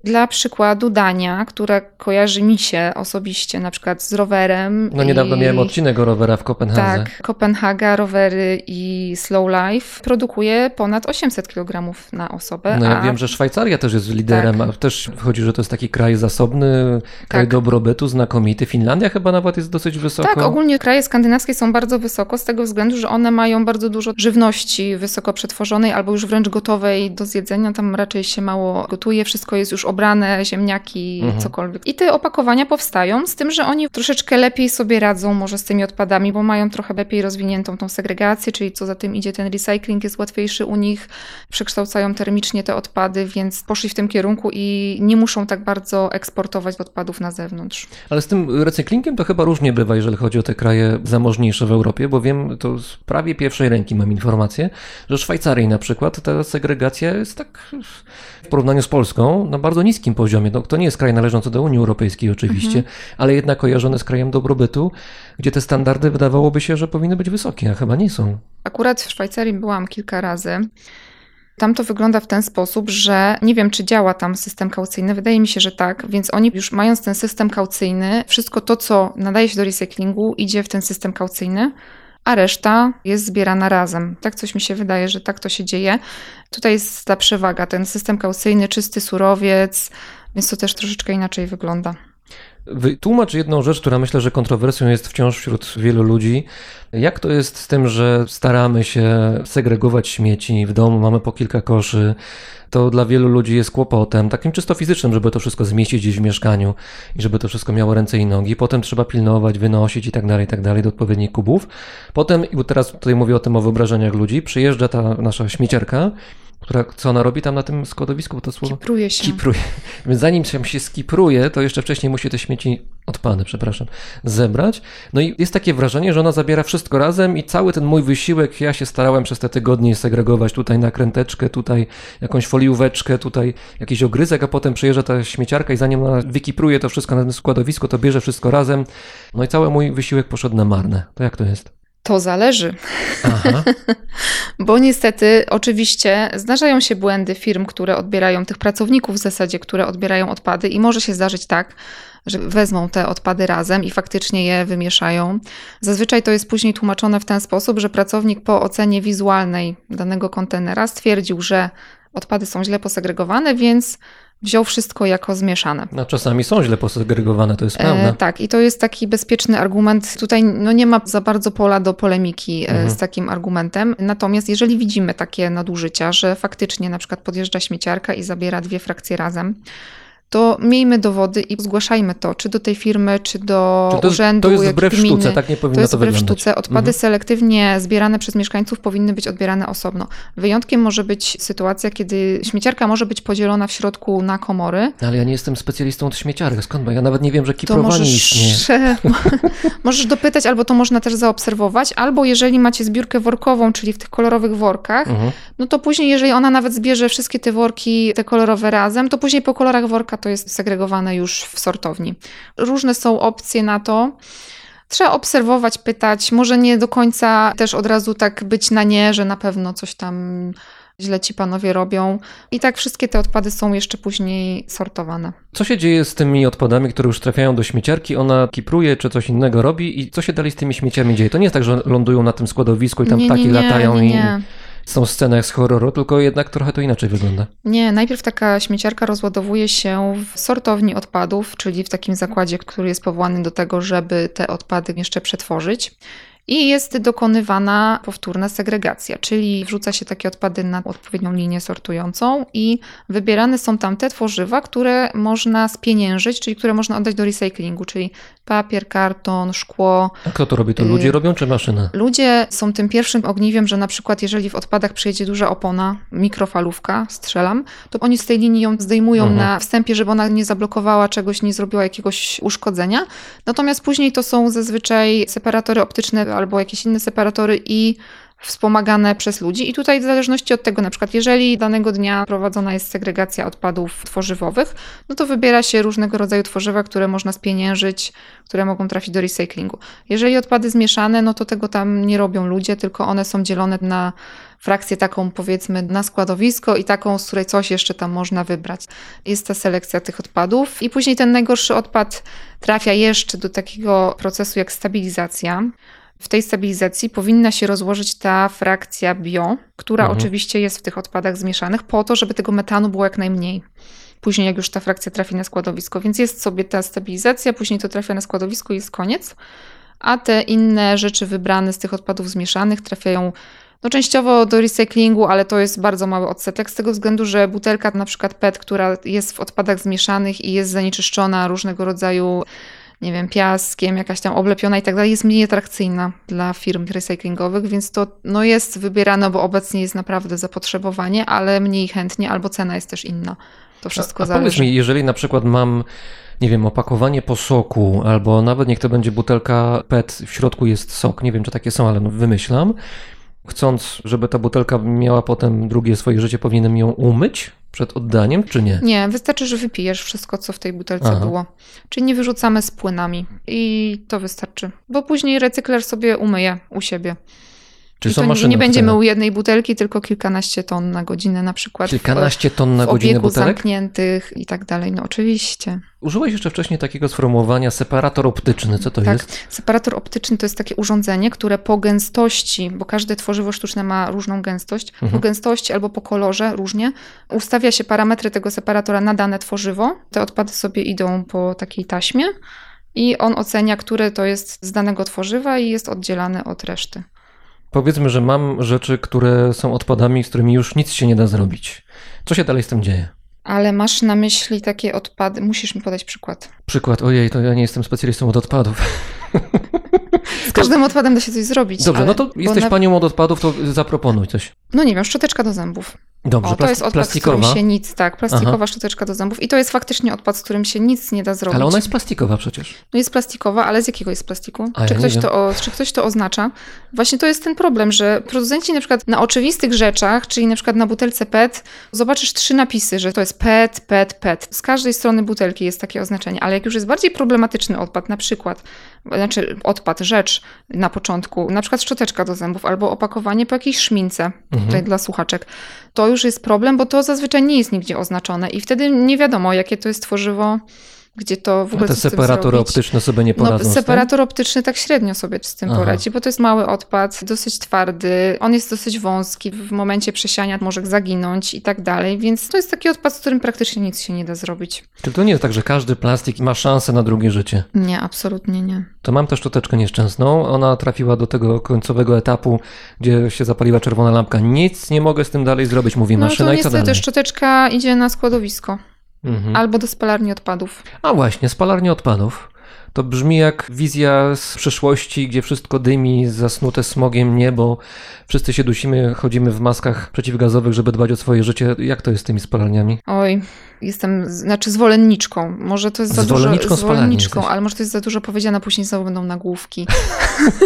Dla przykładu Dania, która kojarzy mi się osobiście na przykład z rowerem. No niedawno i- miałem odcinek o rowerach w Kopenhadze. Tak, Kopenhaga, rowery i Slow Life produkuje ponad 800 kg na osobę. No ja a wiem, że Szwajcaria też jest liderem, Tak. a też wychodzi, że to jest taki kraj zasobny, kraj Tak. dobrobytu, znakomity. Finlandia chyba nawet jest dosyć wysoko. Tak, ogólnie kraje skandynawskie są bardzo wysoko z tego względu, że one mają bardzo dużo żywności wysoko przetworzonej albo już wręcz gotowej do zjedzenia. Tam raczej się mało gotuje, wszystko jest już obrane, ziemniaki, Mhm. cokolwiek. I te opakowania powstają, z tym, że oni troszeczkę lepiej sobie radzą może z tymi odpadami, bo mają trochę lepiej rozwiniętą tą segregację, czyli co za tym idzie, ten recycling jest łatwiejszy u nich, przekształcają termicznie te odpady, więc poszli w tym kierunku i nie muszą tak bardzo eksportować odpadów na zewnątrz. Ale z tym recyklingiem to chyba różnie bywa, jeżeli chodzi o te kraje zamożniejsze w Europie, bo wiem, to z prawie pierwszej ręki mam informację, że w Szwajcarii na przykład ta segregacja jest tak w porównaniu z Polską na bardzo niskim poziomie. No, to nie jest kraj należący do Unii Europejskiej oczywiście, ale jednak kojarzony z krajem dobrobytu, gdzie te standardy wydawałoby się, że powinny być wysokie, a chyba nie są. Akurat w Szwajcarii byłam kilka razy. Tam to wygląda w ten sposób, że nie wiem, czy działa tam system kaucyjny. Wydaje mi się, że tak, więc oni już mając ten system kaucyjny, wszystko to, co nadaje się do recyklingu, idzie w ten system kaucyjny, a reszta jest zbierana razem. Tak coś mi się wydaje, że tak to się dzieje. Tutaj jest ta przewaga, ten system kaucyjny, czysty surowiec, więc to też troszeczkę inaczej wygląda. Wytłumacz jedną rzecz, która myślę, że kontrowersją jest wciąż wśród wielu ludzi. Jak to jest z tym, że staramy się segregować śmieci w domu, mamy po kilka koszy. To dla wielu ludzi jest kłopotem, takim czysto fizycznym, żeby to wszystko zmieścić gdzieś w mieszkaniu i żeby to wszystko miało ręce i nogi. Potem trzeba pilnować, wynosić i tak dalej, i tak dalej do odpowiednich kubów. Potem, i teraz tutaj mówię o tym o wyobrażeniach ludzi, przyjeżdża ta nasza śmieciarka, która, co ona robi tam na tym składowisku, bo to słowo? Kipruje się. Kipruje. Więc zanim się się skipruje, to jeszcze wcześniej musi te śmieci, odpady, przepraszam, zebrać. No i jest takie wrażenie, że ona zabiera wszystko razem i cały ten mój wysiłek, ja się starałem przez te tygodnie segregować tutaj nakręteczkę, tutaj jakąś folióweczkę, tutaj jakiś ogryzek, a potem przyjeżdża ta śmieciarka i zanim ona wykipruje to wszystko na tym składowisku, to bierze wszystko razem. No i cały mój wysiłek poszedł na marne. To jak to jest? To zależy. Aha. Bo niestety, oczywiście, zdarzają się błędy firm, które odbierają tych pracowników w zasadzie, które odbierają odpady, i może się zdarzyć tak, że wezmą te odpady razem i faktycznie je wymieszają. Zazwyczaj to jest później tłumaczone w ten sposób, że pracownik po ocenie wizualnej danego kontenera stwierdził, że odpady są źle posegregowane, więc wziął wszystko jako zmieszane. No czasami są źle posegregowane, to jest prawda. E, tak, i to jest taki bezpieczny argument. Tutaj no, nie ma za bardzo pola do polemiki e, Mhm. z takim argumentem. Natomiast jeżeli widzimy takie nadużycia, że faktycznie na przykład podjeżdża śmieciarka i zabiera dwie frakcje razem, to miejmy dowody i zgłaszajmy to, czy do tej firmy, czy do Czy to, urzędu, to jest wbrew gminy. sztuce, tak nie powinno To jest to wbrew wyglądać. sztuce. Odpady Mhm. selektywnie zbierane przez mieszkańców powinny być odbierane osobno. Wyjątkiem może być sytuacja, kiedy śmieciarka może być podzielona w środku na komory, Ale ja nie jestem specjalistą od śmieciarek, skąd? Bo ja nawet nie wiem, że kiprowanie istnieje. możesz, możesz dopytać, albo to można też zaobserwować, albo jeżeli macie zbiórkę workową, czyli w tych kolorowych workach, Mhm. no to później, jeżeli ona nawet zbierze wszystkie te worki, te kolorowe razem, to później po kolorach worka to jest segregowane już w sortowni. Różne są opcje na to. Trzeba obserwować, pytać, może nie do końca też od razu tak być na nie, że na pewno coś tam źle ci panowie robią. I tak wszystkie te odpady są jeszcze później sortowane. Co się dzieje z tymi odpadami, które już trafiają do śmieciarki? Ona kipruje czy coś innego robi i co się dalej z tymi śmieciami dzieje? To nie jest tak, że lądują na tym składowisku i tam nie, ptaki nie, nie, latają nie, i nie. Są sceny jak z horroru, tylko jednak trochę to inaczej wygląda. Nie, najpierw taka śmieciarka rozładowuje się w sortowni odpadów, czyli w takim zakładzie, który jest powołany do tego, żeby te odpady jeszcze przetworzyć. I jest dokonywana powtórna segregacja, czyli wrzuca się takie odpady na odpowiednią linię sortującą i wybierane są tam te tworzywa, które można spieniężyć, czyli które można oddać do recyklingu, czyli papier, karton, szkło, A kto to robi? To Y- ludzie robią czy maszyny? Ludzie są tym pierwszym ogniwiem, że na przykład jeżeli w odpadach przyjedzie duża opona, mikrofalówka, strzelam, to oni z tej linii ją zdejmują Mhm. na wstępie, żeby ona nie zablokowała czegoś, nie zrobiła jakiegoś uszkodzenia. Natomiast później to są zazwyczaj separatory optyczne albo jakieś inne separatory i wspomagane przez ludzi. I tutaj w zależności od tego, na przykład jeżeli danego dnia prowadzona jest segregacja odpadów tworzywowych, no to wybiera się różnego rodzaju tworzywa, które można spieniężyć, które mogą trafić do recyklingu. Jeżeli odpady zmieszane, no to tego tam nie robią ludzie, tylko one są dzielone na frakcję taką powiedzmy na składowisko i taką, z której coś jeszcze tam można wybrać. Jest ta selekcja tych odpadów i później ten najgorszy odpad trafia jeszcze do takiego procesu jak stabilizacja. W tej stabilizacji powinna się rozłożyć ta frakcja bio, która Mhm. oczywiście jest w tych odpadach zmieszanych, po to, żeby tego metanu było jak najmniej. Później, jak już ta frakcja trafi na składowisko, więc jest sobie ta stabilizacja, później to trafia na składowisko i jest koniec. A te inne rzeczy wybrane z tych odpadów zmieszanych trafiają no, częściowo do recyklingu, ale to jest bardzo mały odsetek, z tego względu, że butelka, na przykład PET, która jest w odpadach zmieszanych i jest zanieczyszczona różnego rodzaju nie wiem, piaskiem, jakaś tam oblepiona i tak dalej, jest mniej atrakcyjna dla firm recyklingowych, więc to no, jest wybierane, bo obecnie jest naprawdę zapotrzebowanie, ale mniej chętnie, albo cena jest też inna. To wszystko a, a powiedz zależy. mi, jeżeli na przykład mam, nie wiem, opakowanie po soku, albo nawet niech to będzie butelka PET, w środku jest sok, nie wiem czy takie są, ale no wymyślam. Chcąc, żeby ta butelka miała potem drugie swoje życie, powinienem ją umyć przed oddaniem, czy nie? Nie, wystarczy, że wypijesz wszystko, co w tej butelce Aha. było. Czyli nie wyrzucamy z płynami i to wystarczy. Bo później recykler sobie umyje u siebie. Czy I są to maszyny? nie będziemy u jednej butelki, tylko kilkanaście ton na godzinę na przykład. Kilkanaście ton na w godzinę butelek? zamkniętych i tak dalej. No oczywiście. Użyłeś jeszcze wcześniej takiego sformułowania separator optyczny. Co to tak. jest? Separator optyczny to jest takie urządzenie, które po gęstości, bo każde tworzywo sztuczne ma różną gęstość, Mhm. po gęstości albo po kolorze różnie, ustawia się parametry tego separatora na dane tworzywo. Te odpady sobie idą po takiej taśmie i on ocenia, które to jest z danego tworzywa i jest oddzielane od reszty. Powiedzmy, że mam rzeczy, które są odpadami, z którymi już nic się nie da zrobić. Co się dalej z tym dzieje? Ale masz na myśli takie odpady, musisz mi podać przykład. Przykład, ojej, to ja nie jestem specjalistą od odpadów. Z każdym odpadem da się coś zrobić. Dobrze, ale- no to jesteś na- panią od odpadów, to zaproponuj coś. No nie wiem, szczoteczka do zębów. Dobrze, O, to jest odpad, z plastikowa. którym się nic, tak, plastikowa szczoteczka do zębów. I to jest faktycznie odpad, z którym się nic nie da zrobić. Ale ona jest plastikowa przecież. No jest plastikowa, ale z jakiego jest plastiku? A czy, ja ktoś wiem. to o, czy ktoś to oznacza? Właśnie to jest ten problem, że producenci na przykład na oczywistych rzeczach, czyli na przykład na butelce PET, zobaczysz trzy napisy, że to jest PET, PET, PET. Z każdej strony butelki jest takie oznaczenie, ale jak już jest bardziej problematyczny odpad, na przykład, znaczy odpad, rzecz na początku, na przykład szczoteczka do zębów albo opakowanie po jakiejś szmince, Mhm. tutaj dla słuchaczek, to już jest problem, bo to zazwyczaj nie jest nigdzie oznaczone i wtedy nie wiadomo, jakie to jest tworzywo, gdzie to w A ogóle te z tym separatory optyczne sobie nie No, poradzą tym? separator optyczny tak średnio sobie z tym Aha. poradzi, bo to jest mały odpad, dosyć twardy, on jest dosyć wąski, w momencie przesiania może zaginąć i tak dalej, więc to jest taki odpad, z którym praktycznie nic się nie da zrobić. Czy to nie jest tak, że każdy plastik ma szansę na drugie życie? Nie, absolutnie nie. To mam tę szczoteczkę nieszczęsną. Ona trafiła do tego końcowego etapu, gdzie się zapaliła czerwona lampka. Nic nie mogę z tym dalej zrobić, mówi No maszyna to i co niestety dalej? szczoteczka idzie na składowisko Mhm. albo do spalarni odpadów. A właśnie, spalarnia odpadów. To brzmi jak wizja z przyszłości, gdzie wszystko dymi, zasnute smogiem niebo. Wszyscy się dusimy, chodzimy w maskach przeciwgazowych, żeby dbać o swoje życie. Jak to jest z tymi spalarniami? Oj, jestem, znaczy zwolenniczką. Może to jest za Zwolenniczką dużo. spalarni Zwolenniczką, ale może to jest za dużo powiedziane, później znowu będą nagłówki.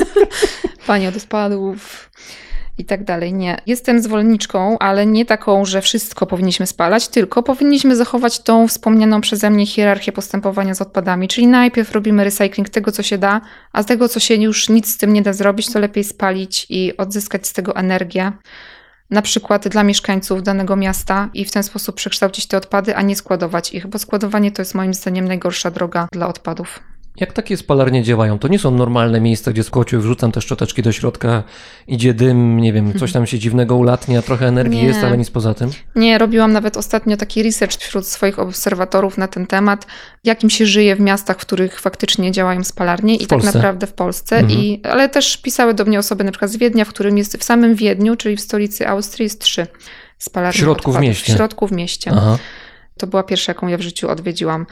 Pani od odpadów i tak dalej. Nie. Jestem zwolenniczką, ale nie taką, że wszystko powinniśmy spalać, tylko powinniśmy zachować tą wspomnianą przeze mnie hierarchię postępowania z odpadami. Czyli najpierw robimy recycling tego, co się da, a z tego, co się już nic z tym nie da zrobić, to lepiej spalić i odzyskać z tego energię. na przykład dla mieszkańców danego miasta i w ten sposób przekształcić te odpady, a nie składować ich, bo składowanie to jest moim zdaniem najgorsza droga dla odpadów. Jak takie spalarnie działają? To nie są normalne miejsca, gdzie z kłociu wrzucam te szczoteczki do środka, idzie dym, nie wiem, coś tam się dziwnego ulatnia, trochę energii Nie. jest, ale nic poza tym. Nie, robiłam nawet ostatnio taki research wśród swoich obserwatorów na ten temat, jakim się żyje w miastach, w których faktycznie działają spalarnie i W Polsce? tak naprawdę w Polsce. Mhm. I, ale też pisały do mnie osoby na przykład z Wiednia, w którym jest w samym Wiedniu, czyli w stolicy Austrii, jest trzy spalarnie W środku w odpadów. mieście? W środku w mieście. Aha. To była pierwsza, jaką ja w życiu odwiedziłam.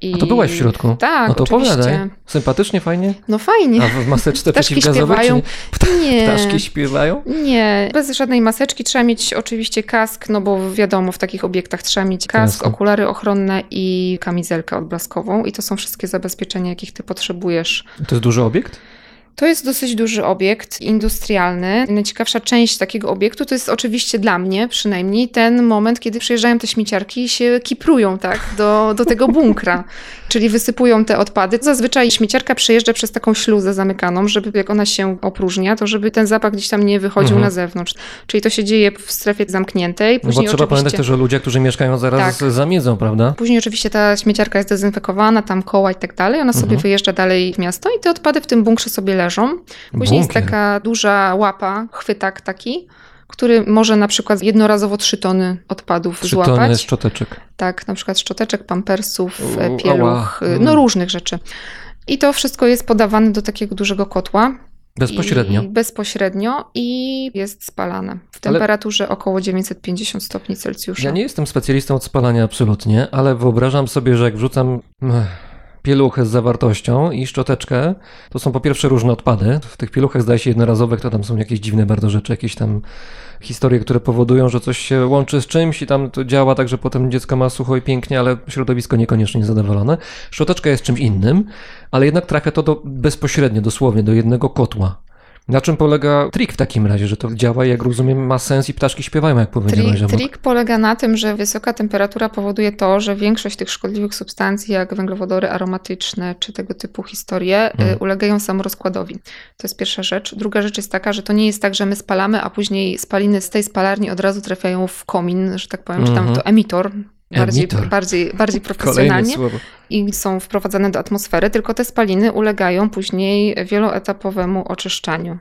I... A to byłaś w środku? Tak, No to oczywiście. opowiadaj. Sympatycznie, fajnie? No fajnie. A w maseczce Ptaszki przeciwgazowej? Śpiewają. Pta Nie. Ptaszki śpiewają? Nie, bez żadnej maseczki trzeba mieć oczywiście kask, no bo wiadomo, w takich obiektach trzeba mieć kask, Jasne. okulary ochronne i kamizelkę odblaskową i to są wszystkie zabezpieczenia, jakich ty potrzebujesz. To jest duży obiekt? To jest dosyć duży obiekt industrialny. Najciekawsza część takiego obiektu to jest oczywiście dla mnie przynajmniej ten moment, kiedy przyjeżdżają te śmieciarki i się kiprują tak, do, do tego bunkra, czyli wysypują te odpady. Zazwyczaj śmieciarka przejeżdża przez taką śluzę zamykaną, żeby jak ona się opróżnia, to żeby ten zapach gdzieś tam nie wychodził Mhm. na zewnątrz. Czyli to się dzieje w strefie zamkniętej. No bo Później trzeba pamiętać też, że ludzie, którzy mieszkają zaraz Tak. zamiedzą, prawda? Później oczywiście ta śmieciarka jest dezynfekowana, tam koła i tak dalej. Ona sobie Mhm. wyjeżdża dalej w miasto i te odpady w tym bunkrze sobie leżą. Później jest Bunkier. taka duża łapa, chwytak taki, który może na przykład jednorazowo 3 tony odpadów Trzy złapać. tony szczoteczek. Tak, na przykład szczoteczek, pampersów, U, e, pieluch, ała. y, no różnych rzeczy. I to wszystko jest podawane do takiego dużego kotła. Bezpośrednio. I bezpośrednio i jest spalane w Ale- temperaturze około 950 stopni Celsjusza. Ja nie jestem specjalistą od spalania absolutnie, ale wyobrażam sobie, że jak wrzucam pieluchę z zawartością i szczoteczkę, to są po pierwsze różne odpady. W tych pieluchach zdaje się jednorazowych, to tam są jakieś dziwne bardzo rzeczy, jakieś tam historie, które powodują, że coś się łączy z czymś i tam to działa tak, że potem dziecko ma sucho i pięknie, ale środowisko niekoniecznie zadowolone. Szczoteczka jest czymś innym, ale jednak trafia to do, bezpośrednio, dosłownie, do jednego kotła. Na czym polega trik w takim razie, że to działa, jak rozumiem, ma sens i ptaszki śpiewają, jak powiedziałeś. Trik, trik polega na tym, że wysoka temperatura powoduje to, że większość tych szkodliwych substancji, jak węglowodory aromatyczne czy tego typu historie, Mhm. y, ulegają samorozkładowi. To jest pierwsza rzecz. Druga rzecz jest taka, że to nie jest tak, że my spalamy, a później spaliny z tej spalarni od razu trafiają w komin, że tak powiem, czy tam Mhm. to emitor. Bardziej, bardziej, bardziej profesjonalnie i są wprowadzane do atmosfery, tylko te spaliny ulegają później wieloetapowemu oczyszczaniu.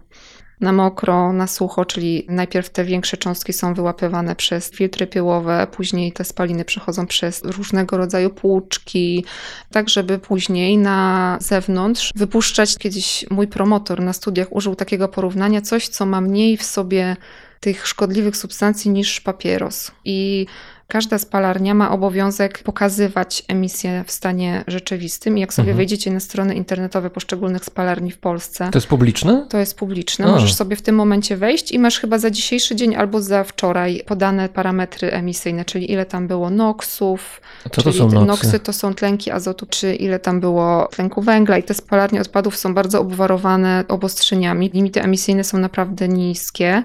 Na mokro, na sucho, czyli najpierw te większe cząstki są wyłapywane przez filtry pyłowe, później te spaliny przechodzą przez różnego rodzaju płuczki, tak żeby później na zewnątrz wypuszczać. Kiedyś mój promotor na studiach użył takiego porównania, coś co ma mniej w sobie tych szkodliwych substancji niż papieros. I Każda spalarnia ma obowiązek pokazywać emisję w stanie rzeczywistym. I jak sobie Mhm. wejdziecie na strony internetowe poszczególnych spalarni w Polsce, To jest publiczne? to jest publiczne. A. Możesz sobie w tym momencie wejść i masz chyba za dzisiejszy dzień albo za wczoraj podane parametry emisyjne, czyli ile tam było NOxów, Co to czyli są noksy? noksy to są tlenki azotu, czy ile tam było tlenku węgla. I te spalarnie odpadów są bardzo obwarowane obostrzeniami. Limity emisyjne są naprawdę niskie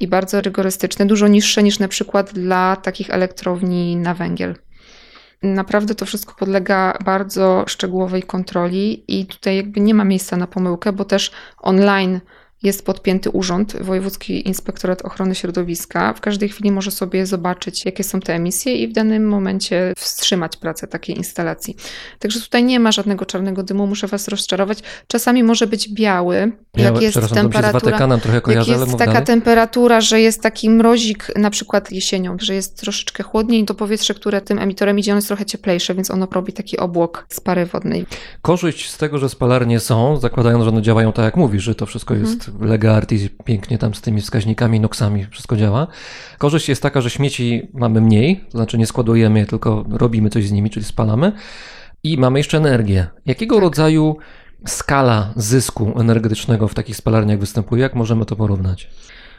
i bardzo rygorystyczne, dużo niższe niż na przykład dla takich elektrowni na węgiel. Naprawdę to wszystko podlega bardzo szczegółowej kontroli i tutaj jakby nie ma miejsca na pomyłkę, bo też online jest podpięty urząd, Wojewódzki Inspektorat Ochrony Środowiska. W każdej chwili może sobie zobaczyć, jakie są te emisje i w danym momencie wstrzymać pracę takiej instalacji. Także tutaj nie ma żadnego czarnego dymu, muszę Was rozczarować. Czasami może być biały, Ja, jak jest się z temperatura. Trochę Jak jest taka dalej. temperatura, że jest taki mrozik, na przykład jesienią, że jest troszeczkę chłodniej, to powietrze, które tym emitorem idzie, ono jest trochę cieplejsze, więc ono robi taki obłok z pary wodnej. Korzyść z tego, że spalarnie są, zakładając, że one działają tak jak mówisz, że to wszystko jest Mhm. lega artis, pięknie tam z tymi wskaźnikami, noksami, wszystko działa. Korzyść jest taka, że śmieci mamy mniej, to znaczy nie składujemy je, tylko robimy coś z nimi, czyli spalamy. I mamy jeszcze energię. Jakiego Tak. rodzaju skala zysku energetycznego w takich spalarniach występuje? Jak możemy to porównać?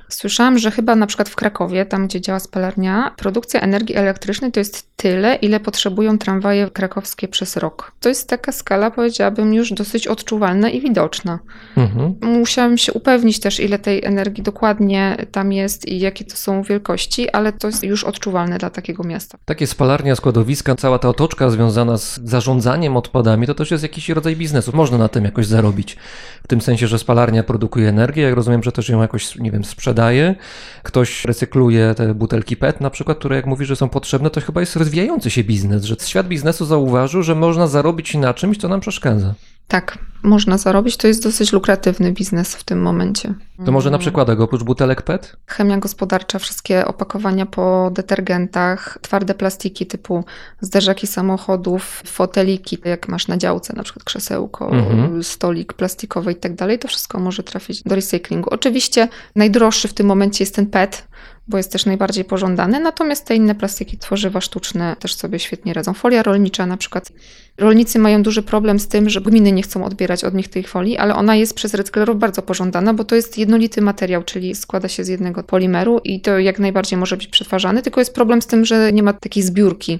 Słyszałam, że chyba na przykład w Krakowie, tam gdzie działa spalarnia, produkcja energii elektrycznej to jest tyle, ile potrzebują tramwaje krakowskie przez rok. To jest taka skala, powiedziałabym, już dosyć odczuwalna i widoczna. Mhm. Musiałam się upewnić też, ile tej energii dokładnie tam jest i jakie to są wielkości, ale to jest już odczuwalne dla takiego miasta. Takie spalarnia, składowiska, cała ta otoczka związana z zarządzaniem odpadami, to też jest jakiś rodzaj biznesu. Można na tym jakoś zarobić. W tym sensie, że spalarnia produkuje energię, jak rozumiem, że też ją jakoś, nie wiem, sprzedaje sprzedaje, ktoś recykluje te butelki PET na przykład, które jak mówi, że są potrzebne, to chyba jest rozwijający się biznes, że świat biznesu zauważył, że można zarobić na czymś, co nam przeszkadza. Tak, można zarobić. To jest dosyć lukratywny biznes w tym momencie. To może na przykładach oprócz butelek PET? Chemia gospodarcza, wszystkie opakowania po detergentach, twarde plastiki typu zderzaki samochodów, foteliki, jak masz na działce, na przykład krzesełko, Mhm. stolik plastikowy i tak dalej, to wszystko może trafić do recyklingu. Oczywiście najdroższy w tym momencie jest ten PET, bo jest też najbardziej pożądany, natomiast te inne plastiki, tworzywa sztuczne też sobie świetnie radzą. Folia rolnicza na przykład. Rolnicy mają duży problem z tym, że gminy nie chcą odbierać od nich tej folii, ale ona jest przez recyklerów bardzo pożądana, bo to jest jednolity materiał, czyli składa się z jednego polimeru i to jak najbardziej może być przetwarzany, tylko jest problem z tym, że nie ma takiej zbiórki.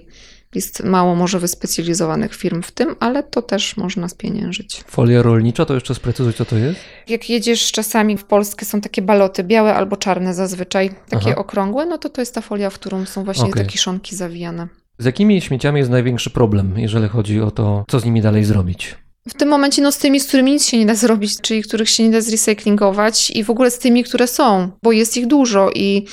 Jest mało może wyspecjalizowanych firm w tym, ale to też można spieniężyć. Folia rolnicza, to jeszcze sprecyzuj, co to jest? Jak jedziesz czasami w Polskę, są takie baloty, białe albo czarne zazwyczaj, takie Aha. okrągłe, no to to jest ta folia, w którą są właśnie Okej. te kiszonki zawijane. Z jakimi śmieciami jest największy problem, jeżeli chodzi o to, co z nimi dalej zrobić? W tym momencie no z tymi, z którymi nic się nie da zrobić, czyli których się nie da zrecyklingować i w ogóle z tymi, które są, bo jest ich dużo i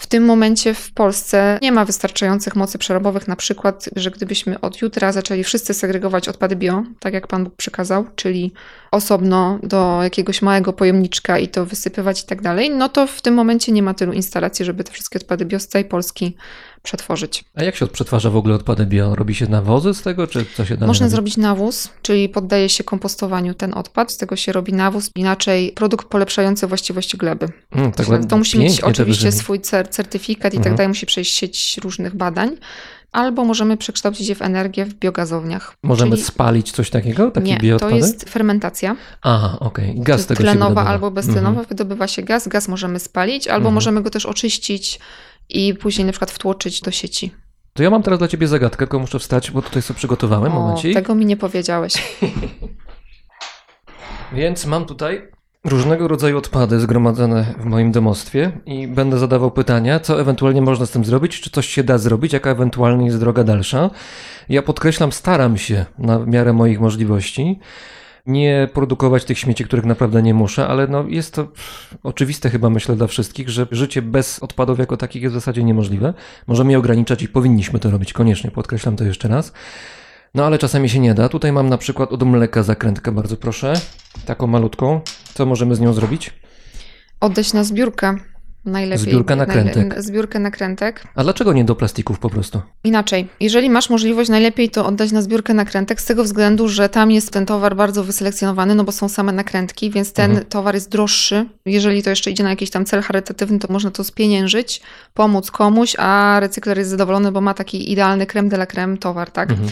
w tym momencie w Polsce nie ma wystarczających mocy przerobowych, na przykład, że gdybyśmy od jutra zaczęli wszyscy segregować odpady bio, tak jak Pan Bóg przykazał, czyli osobno do jakiegoś małego pojemniczka i to wysypywać i tak dalej, no to w tym momencie nie ma tylu instalacji, żeby te wszystkie odpady bio z całej Polski przetworzyć. A jak się przetwarza w ogóle odpady bio? Robi się nawozy z tego, czy co się da? Można robić? zrobić nawóz, czyli poddaje się kompostowaniu ten odpad, z tego się robi nawóz, inaczej produkt polepszający właściwości gleby. Mm, tak to musi mieć to oczywiście swój cer- certyfikat i Mhm. tak dalej, musi przejść sieć różnych badań. Albo możemy przekształcić je w energię w biogazowniach. Możemy Czyli spalić coś takiego, takie nie, to bioodpady? jest fermentacja. Aha, okej. Gaz z tego się tlenowa wydobywa. albo beztlenowa, Mhm. wydobywa się gaz. Gaz możemy spalić, albo Mhm. możemy go też oczyścić i później na przykład wtłoczyć do sieci. To ja mam teraz dla ciebie zagadkę, tylko muszę wstać, bo tutaj sobie przygotowałem, O, momencik. tego mi nie powiedziałeś. Więc mam tutaj różnego rodzaju odpady zgromadzone w moim domostwie i będę zadawał pytania, co ewentualnie można z tym zrobić, czy coś się da zrobić, jaka ewentualnie jest droga dalsza. Ja podkreślam, staram się na miarę moich możliwości nie produkować tych śmieci, których naprawdę nie muszę, ale no jest to oczywiste chyba myślę dla wszystkich, że życie bez odpadów jako takich jest w zasadzie niemożliwe. Możemy je ograniczać i powinniśmy to robić koniecznie, podkreślam to jeszcze raz. No ale czasami się nie da. Tutaj mam na przykład od mleka zakrętkę, bardzo proszę. Taką malutką. Co możemy z nią zrobić? Oddać na zbiórkę. Najlepiej. Zbiórka nakrętek. Najle- Zbiórkę nakrętek. A dlaczego nie do plastików po prostu? Inaczej, jeżeli masz możliwość, najlepiej to oddać na zbiórkę nakrętek z tego względu, że tam jest ten towar bardzo wyselekcjonowany, no bo są same nakrętki, więc ten Mhm. towar jest droższy. Jeżeli to jeszcze idzie na jakiś tam cel charytatywny, to można to spieniężyć, pomóc komuś, a recykler jest zadowolony, bo ma taki idealny creme de la creme towar, tak? Mhm.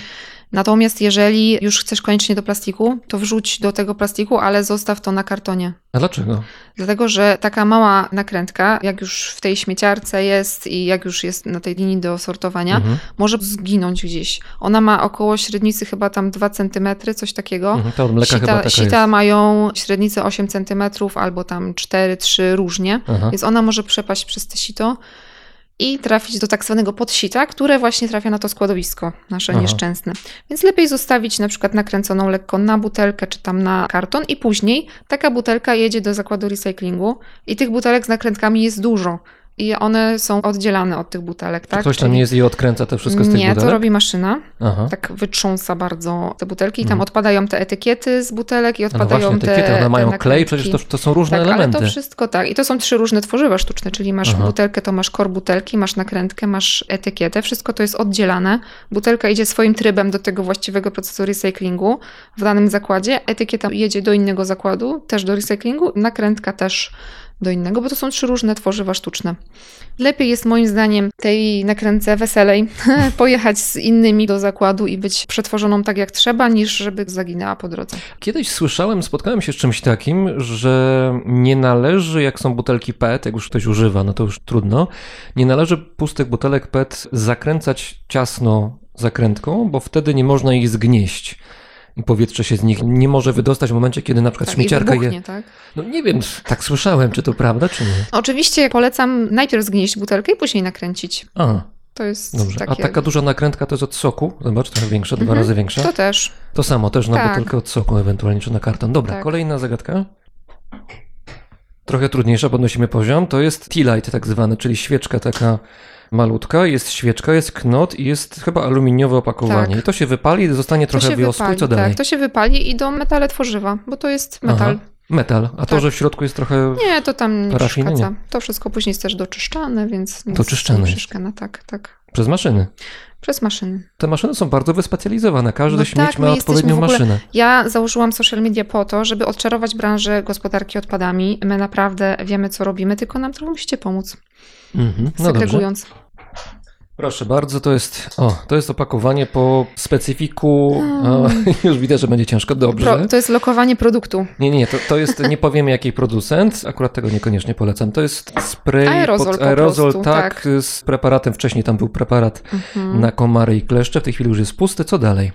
Natomiast jeżeli już chcesz koniecznie do plastiku, to wrzuć do tego plastiku, ale zostaw to na kartonie. A dlaczego? Dlatego, że taka mała nakrętka, jak już w tej śmieciarce jest i jak już jest na tej linii do sortowania, Mhm. może zginąć gdzieś. Ona ma około średnicy chyba tam 2 cm, coś takiego. Mhm. To mleka chyba Sita, taka sita jest. mają średnicę 8 cm albo tam 4, 3 różnie, Aha. więc ona może przepaść przez te sito i trafić do tak zwanego podsita, które właśnie trafia na to składowisko nasze Aha. nieszczęsne. Więc lepiej zostawić na przykład nakręconą lekko na butelkę czy tam na karton i później taka butelka jedzie do zakładu recyklingu i tych butelek z nakrętkami jest dużo. I one są oddzielane od tych butelek, Czy tak? ktoś tam Czyli- jest i odkręca te wszystko z tych Nie, to butelek? robi maszyna Aha. tak wytrząsa bardzo te butelki i tam Mhm. odpadają te etykiety z butelek i no odpadają właśnie, te etykiety, one te mają klej, przecież to, to są różne tak, elementy. ale to wszystko tak. I to są trzy różne tworzywa sztuczne, czyli masz Aha. butelkę, to masz kor butelki, masz nakrętkę, masz etykietę. Wszystko to jest oddzielane. Butelka idzie swoim trybem do tego właściwego procesu recyklingu w danym zakładzie. Etykieta jedzie do innego zakładu, też do recyklingu. Nakrętka też do innego, bo to są trzy różne tworzywa sztuczne. Lepiej jest moim zdaniem tej nakręce weselej pojechać z innymi do zakładu i być przetworzoną tak jak trzeba, niż żeby zaginęła po drodze. Kiedyś słyszałem, spotkałem się z czymś takim, że nie należy, jak są butelki PET, jak już ktoś używa, no to już trudno, nie należy pustych butelek PET zakręcać ciasno zakrętką, bo wtedy nie można ich zgnieść. Powietrze się z nich nie może wydostać w momencie, kiedy na przykład Tak, śmieciarka wybuchnie, je. tak? No nie wiem, tak słyszałem, czy to prawda, czy nie. Oczywiście polecam najpierw zgnieść butelkę i później nakręcić. A, To jest dobrze. takie... A taka duża nakrętka to jest od soku. Zobacz, trochę większa, dwa Mhm. razy większa. To też. To samo, też na Tak. butelkę od soku ewentualnie, czy na karton. Dobra, Tak. kolejna zagadka. Trochę trudniejsza, podnosimy poziom, to jest tea light tak zwany, czyli świeczka taka malutka, jest świeczka, jest knot i jest chyba aluminiowe opakowanie. Tak. I to się wypali, zostanie To trochę wiosku wypali, i co dalej? tak, to się wypali i do metale tworzywa, bo to jest metal. Aha. Metal, a to, Tak. że w środku jest trochę... Nie, to tam nie Parafiny? przeszkadza. To wszystko później jest też doczyszczane, więc Doczyszczane nie jest. przeszkadza. Tak, tak. Przez maszyny. Przez maszyny. Te maszyny są bardzo wyspecjalizowane, każdy No śmieć tak, ma odpowiednią ogóle- maszynę. Ja założyłam social media po to, żeby odczarować branżę gospodarki odpadami. My naprawdę wiemy, co robimy, tylko nam trochę musicie pomóc, Mhm. No dobrze. Proszę bardzo, to jest, o, to jest opakowanie po specyfiku. O, Mm. już widzę, że będzie ciężko. Dobrze. Pro, to jest lokowanie produktu. Nie, nie, to, to jest, nie powiem jaki producent, akurat tego niekoniecznie polecam. To jest spray Aerozol pod po aerozol, prostu, tak, tak. z preparatem. Wcześniej tam był preparat Mhm. na komary i kleszcze, w tej chwili już jest pusty. Co dalej?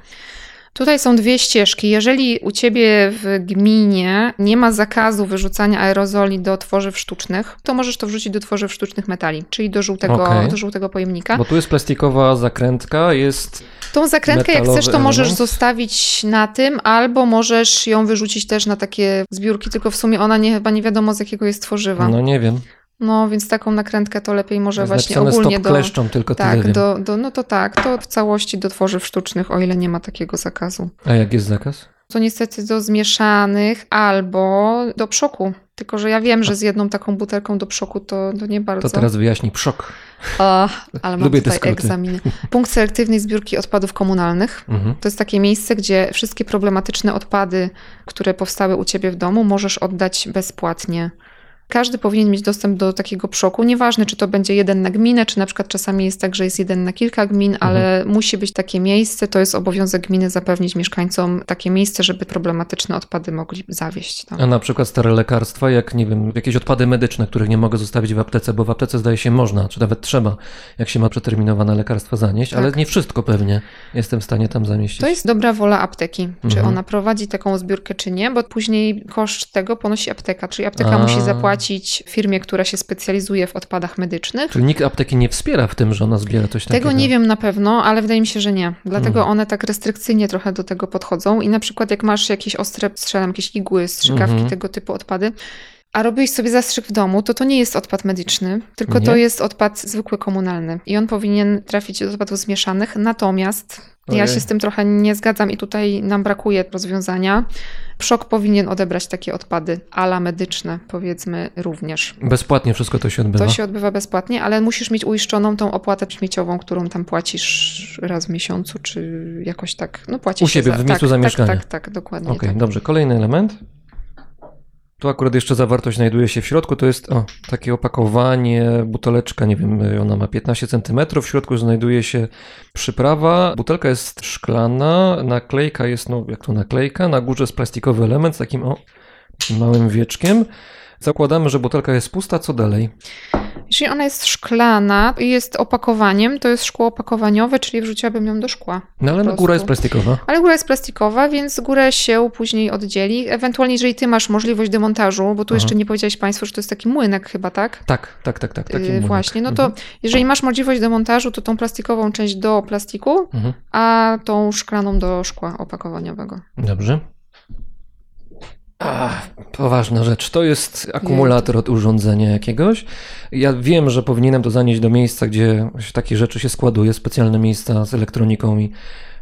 Tutaj są dwie ścieżki. Jeżeli u ciebie w gminie nie ma zakazu wyrzucania aerozoli do tworzyw sztucznych, to możesz to wrzucić do tworzyw sztucznych metali, czyli do żółtego, Okej. do żółtego pojemnika. Bo tu jest plastikowa zakrętka, jest. Tą zakrętkę, jak chcesz, to możesz element. zostawić na tym, albo możesz ją wyrzucić też na takie zbiórki, tylko w sumie ona nie, chyba nie wiadomo z jakiego jest tworzywa. No, nie wiem. Więc taką nakrętkę to lepiej może Jest właśnie ogólnie stop do... kleszczą, tylko tyle Tak, wiem. do, do, no to tak, to w całości do tworzyw sztucznych, o ile nie ma takiego zakazu. A jak jest zakaz? To niestety do zmieszanych albo do przoku. Tylko, że ja wiem, że z jedną taką butelką do przoku to, to nie bardzo. To teraz wyjaśni przok. A, ale mam Lubię tutaj egzaminy. Punkt selektywnej zbiórki odpadów komunalnych. Mhm. To jest takie miejsce, gdzie wszystkie problematyczne odpady, które powstały u ciebie w domu, możesz oddać bezpłatnie. Każdy powinien mieć dostęp do takiego przoku. Nieważne, czy to będzie jeden na gminę, czy na przykład czasami jest tak, że jest jeden na kilka gmin, ale musi być takie miejsce. To jest obowiązek gminy zapewnić mieszkańcom takie miejsce, żeby problematyczne odpady mogli zawieść. Tam. A na przykład stare lekarstwa, jak nie wiem, jakieś odpady medyczne, których nie mogę zostawić w aptece, bo w aptece zdaje się można, czy nawet trzeba, jak się ma przeterminowane lekarstwa zanieść, Tak. ale nie wszystko pewnie jestem w stanie tam zamieścić. To jest dobra wola apteki, czy Mhm. ona prowadzi taką zbiórkę, czy nie, bo później koszt tego ponosi apteka, czyli apteka A. musi zapłacić firmie, która się specjalizuje w odpadach medycznych. Czyli nikt apteki nie wspiera w tym, że ona zbiera coś takiego. Tego nie wiem na pewno, ale wydaje mi się, że nie. Dlatego Mhm. one tak restrykcyjnie trochę do tego podchodzą i na przykład jak masz jakieś ostre, strzelam, jakieś igły, strzykawki, Mhm. tego typu odpady, a robisz sobie zastrzyk w domu, to to nie jest odpad medyczny, tylko Nie? to jest odpad zwykły komunalny i on powinien trafić do odpadów zmieszanych, natomiast ja Ojej. się z tym trochę nie zgadzam i tutaj nam brakuje rozwiązania. Przok powinien odebrać takie odpady, ala medyczne powiedzmy również. Bezpłatnie wszystko to się odbywa. To się odbywa bezpłatnie, ale musisz mieć uiszczoną tą opłatę śmieciową, którą tam płacisz raz w miesiącu, czy jakoś tak. No płacisz U siebie, w miejscu tak, zamieszkania. Tak, tak, tak, dokładnie. Okej, tak. dobrze. Kolejny element. Tu akurat jeszcze zawartość znajduje się w środku. To jest o, takie opakowanie, buteleczka, nie wiem, ona ma 15 cm. W środku znajduje się przyprawa. Butelka jest szklana, naklejka jest, no jak to naklejka, na górze jest plastikowy element z takim o, małym wieczkiem. Zakładamy, że butelka jest pusta. Co dalej? Jeśli ona jest szklana i jest opakowaniem, to jest szkło opakowaniowe, czyli wrzuciłabym ją do szkła. No ale góra jest plastikowa. Ale góra jest plastikowa, więc górę się później oddzieli. Ewentualnie, jeżeli ty masz możliwość demontażu, bo tu Aha. jeszcze nie powiedziałeś Państwu, że to jest taki młynek chyba, tak? Tak, tak, tak, tak. Taki młynek. właśnie, no to Mhm. jeżeli masz możliwość demontażu, to tą plastikową część do plastiku, Mhm. a tą szklaną do szkła opakowaniowego. Dobrze. Ach, poważna rzecz. To jest akumulator od urządzenia jakiegoś. Ja wiem, że powinienem to zanieść do miejsca, gdzie takie rzeczy się składuje, specjalne miejsca z elektroniką i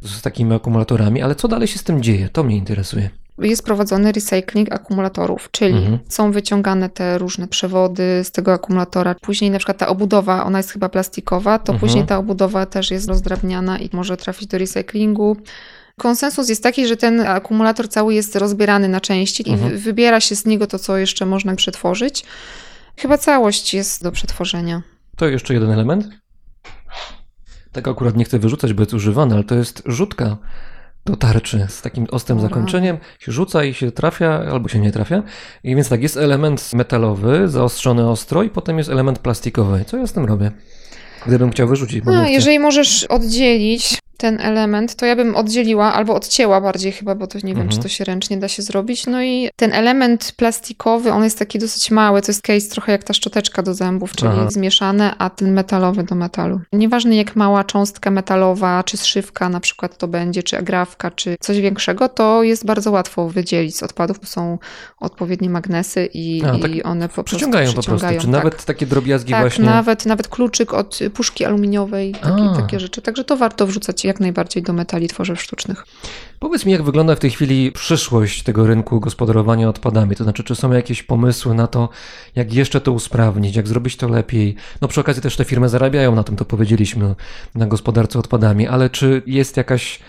z takimi akumulatorami, ale co dalej się z tym dzieje? To mnie interesuje. Jest prowadzony recycling akumulatorów, czyli Mhm. są wyciągane te różne przewody z tego akumulatora. Później na przykład ta obudowa, ona jest chyba plastikowa, to Mhm. później ta obudowa też jest rozdrabniana i może trafić do recyklingu. Konsensus jest taki, że ten akumulator cały jest rozbierany na części i Mhm. wy- wybiera się z niego to, co jeszcze można przetworzyć. Chyba całość jest do przetworzenia. To jeszcze jeden element. Tego akurat nie chcę wyrzucać, bo jest używany, ale to jest rzutka do tarczy z takim ostrym O, zakończeniem. Się rzuca i się trafia, albo się nie trafia. I więc tak, jest element metalowy, zaostrzony ostro i potem jest element plastikowy. Co ja z tym robię? Gdybym chciał wyrzucić, No, jeżeli możesz oddzielić ten element, to ja bym oddzieliła albo odcięła bardziej chyba, bo to nie wiem, Mhm. czy to się ręcznie da się zrobić. No i ten element plastikowy, on jest taki dosyć mały, to jest case trochę jak ta szczoteczka do zębów, czyli Aha. zmieszane, a ten metalowy do metalu. Nieważne jak mała cząstka metalowa, czy zszywka na przykład to będzie, czy agrafka, czy coś większego, to jest bardzo łatwo wydzielić z odpadów. To są odpowiednie magnesy i, A, tak i one po Przyciągają po prostu prostu. Czy tak. nawet takie drobiazgi Tak, właśnie. nawet, nawet kluczyk od puszki aluminiowej, takie, takie rzeczy. Także to warto wrzucać jak najbardziej do metali tworzyw sztucznych. Powiedz mi, jak wygląda w tej chwili przyszłość tego rynku gospodarowania odpadami? To znaczy, czy są jakieś pomysły na to, jak jeszcze to usprawnić, jak zrobić to lepiej? No przy okazji też te firmy zarabiają na tym, to powiedzieliśmy, na gospodarce odpadami, ale czy jest jakaś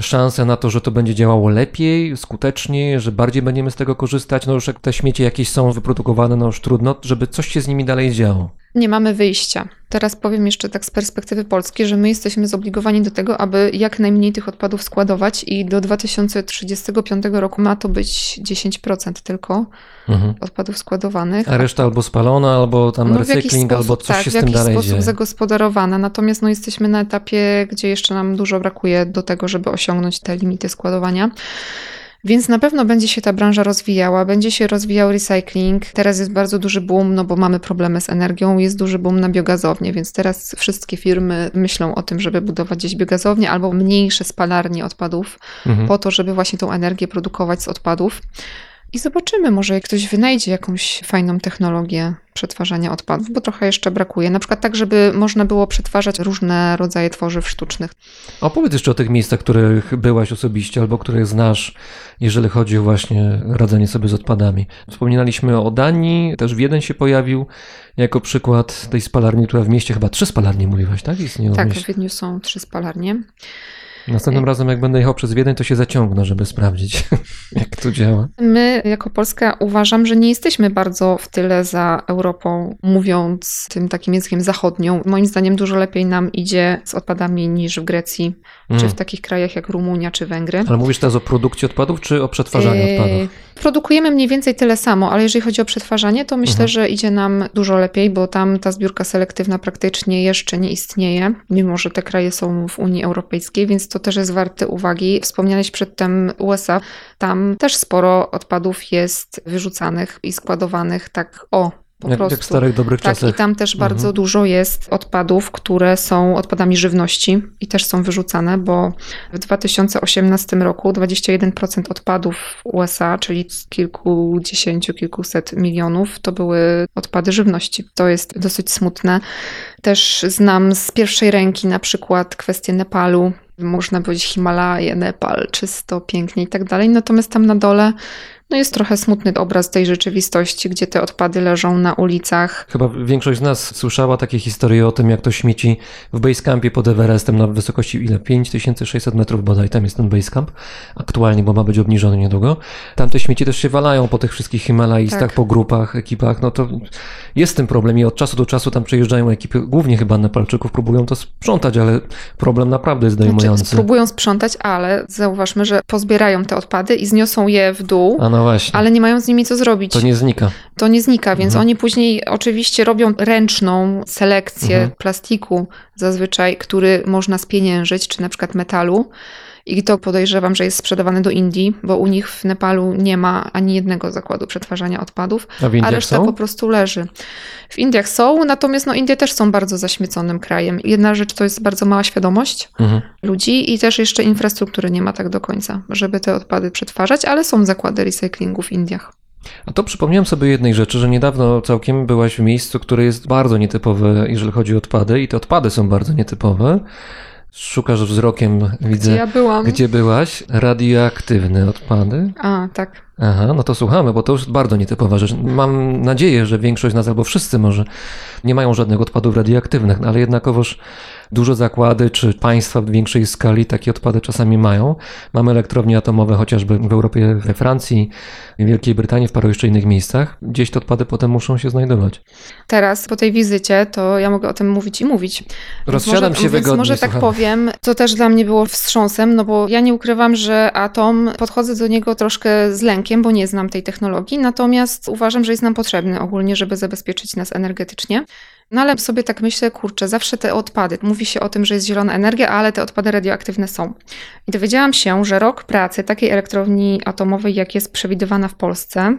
szansa na to, że to będzie działało lepiej, skuteczniej, że bardziej będziemy z tego korzystać? No już jak te śmieci jakieś są wyprodukowane, no już trudno, żeby coś się z nimi dalej działo. Nie mamy wyjścia. Teraz powiem jeszcze tak z perspektywy Polski, że my jesteśmy zobligowani do tego, aby jak najmniej tych odpadów składować i do 2035 roku ma to być 10% tylko Mhm. odpadów składowanych. A reszta albo spalona, albo tam No, w jakiś recykling, sposób, albo coś tak, się w z tym jakiś dalej sposób dzieje. zagospodarowane. Natomiast no, jesteśmy na etapie, gdzie jeszcze nam dużo brakuje do tego, żeby osiągnąć te limity składowania. Więc na pewno będzie się ta branża rozwijała, będzie się rozwijał recycling. Teraz jest bardzo duży boom, no bo mamy problemy z energią, jest duży boom na biogazownie, więc teraz wszystkie firmy myślą o tym, żeby budować gdzieś biogazownie albo mniejsze spalarnie odpadów, Mhm. po to, żeby właśnie tą energię produkować z odpadów. I zobaczymy, może ktoś wynajdzie jakąś fajną technologię przetwarzania odpadów, bo trochę jeszcze brakuje. Na przykład tak, żeby można było przetwarzać różne rodzaje tworzyw sztucznych. Opowiedz jeszcze o tych miejscach, których byłaś osobiście albo których znasz, jeżeli chodzi o właśnie radzenie sobie z odpadami. Wspominaliśmy o Danii, też Wiedeń się pojawił jako przykład tej spalarni, która w mieście, chyba trzy spalarnie mówiłaś, tak? Istnieją w Tak, w mieście. Wiedniu są trzy spalarnie. Następnym razem, jak będę jechał przez Wiedeń, to się zaciągnę, żeby sprawdzić, jak to działa. My, jako Polska, uważam, że nie jesteśmy bardzo w tyle za Europą, mówiąc tym takim językiem zachodnią. Moim zdaniem dużo lepiej nam idzie z odpadami niż w Grecji, czy Mm. w takich krajach jak Rumunia czy Węgry. Ale mówisz teraz o produkcji odpadów, czy o przetwarzaniu Yy, odpadów? Produkujemy mniej więcej tyle samo, ale jeżeli chodzi o przetwarzanie, to myślę, Mhm. że idzie nam dużo lepiej, bo tam ta zbiórka selektywna praktycznie jeszcze nie istnieje, mimo że te kraje są w Unii Europejskiej, więc to też jest warte uwagi. Wspomniałeś przedtem USA, tam też sporo odpadów jest wyrzucanych i składowanych tak o. Po Jak, prostu. jak w starych, dobrych Tak, czasach. i tam też bardzo Mhm. dużo jest odpadów, które są odpadami żywności i też są wyrzucane, bo w 2018 roku 21% odpadów w USA, czyli z kilkudziesięciu, kilkuset milionów, to były odpady żywności. To jest dosyć smutne. Też znam z pierwszej ręki na przykład kwestię Nepalu. Można powiedzieć Himalaje, Nepal, czysto, pięknie i tak dalej. Natomiast tam na dole no jest trochę smutny obraz tej rzeczywistości, gdzie te odpady leżą na ulicach, Chyba większość z nas słyszała takie historie o tym, jak to śmieci w basecampie pod Everestem na wysokości ile? 5600 metrów bodaj, tam jest ten basecamp aktualnie, bo ma być obniżony niedługo. Tam te śmieci też się walają po tych wszystkich Himalajstach, Tak. po grupach, ekipach, no to jest ten problem i od czasu do czasu tam przyjeżdżają ekipy, głównie chyba Nepalczyków, próbują to sprzątać, ale problem naprawdę jest Znaczy, dojmujący. spróbują sprzątać, ale zauważmy, że pozbierają te odpady i zniosą je w dół, A no właśnie, ale nie mają z nimi co zrobić. to nie znika. To nie znika, więc Mhm. oni później oczywiście robią ręczną selekcję Mhm. plastiku zazwyczaj, który można spieniężyć, czy na przykład metalu. I to podejrzewam, że jest sprzedawane do Indii, bo u nich w Nepalu nie ma ani jednego zakładu przetwarzania odpadów, A w a reszta są? po prostu leży. W Indiach są, natomiast no, Indie też są bardzo zaśmieconym krajem. Jedna rzecz to jest bardzo mała świadomość Mhm. ludzi i też jeszcze infrastruktury nie ma tak do końca, żeby te odpady przetwarzać, ale są zakłady recyklingu w Indiach. A to przypomniałem sobie jednej rzeczy, że niedawno całkiem byłaś w miejscu, które jest bardzo nietypowe, jeżeli chodzi o odpady, i te odpady są bardzo nietypowe. Szukasz wzrokiem, widzę, Gdzie ja byłam? gdzie byłaś. Radioaktywne odpady. A, tak. Aha, no to słuchamy, bo to już bardzo nietypowa rzecz. Mam nadzieję, że większość z nas, albo wszyscy może, nie mają żadnych odpadów radioaktywnych, no ale jednakowoż duże zakłady czy państwa w większej skali takie odpady czasami mają. Mamy elektrownie atomowe chociażby w Europie, we Francji, w Wielkiej Brytanii, w paru jeszcze innych miejscach. Gdzieś te odpady potem muszą się znajdować. Teraz po tej wizycie to ja mogę o tym mówić i mówić. Więc Rozsiadam może, się więc wygodnie, może tak powiem, to też dla mnie było wstrząsem, no bo ja nie ukrywam, że atom, podchodzę do niego troszkę z lękiem, bo nie znam tej technologii, natomiast uważam, że jest nam potrzebny ogólnie, żeby zabezpieczyć nas energetycznie. No ale sobie tak myślę, kurczę, zawsze te odpady, mówi się o tym, że jest zielona energia, ale te odpady radioaktywne są. I dowiedziałam się, że rok pracy takiej elektrowni atomowej, jak jest przewidywana w Polsce,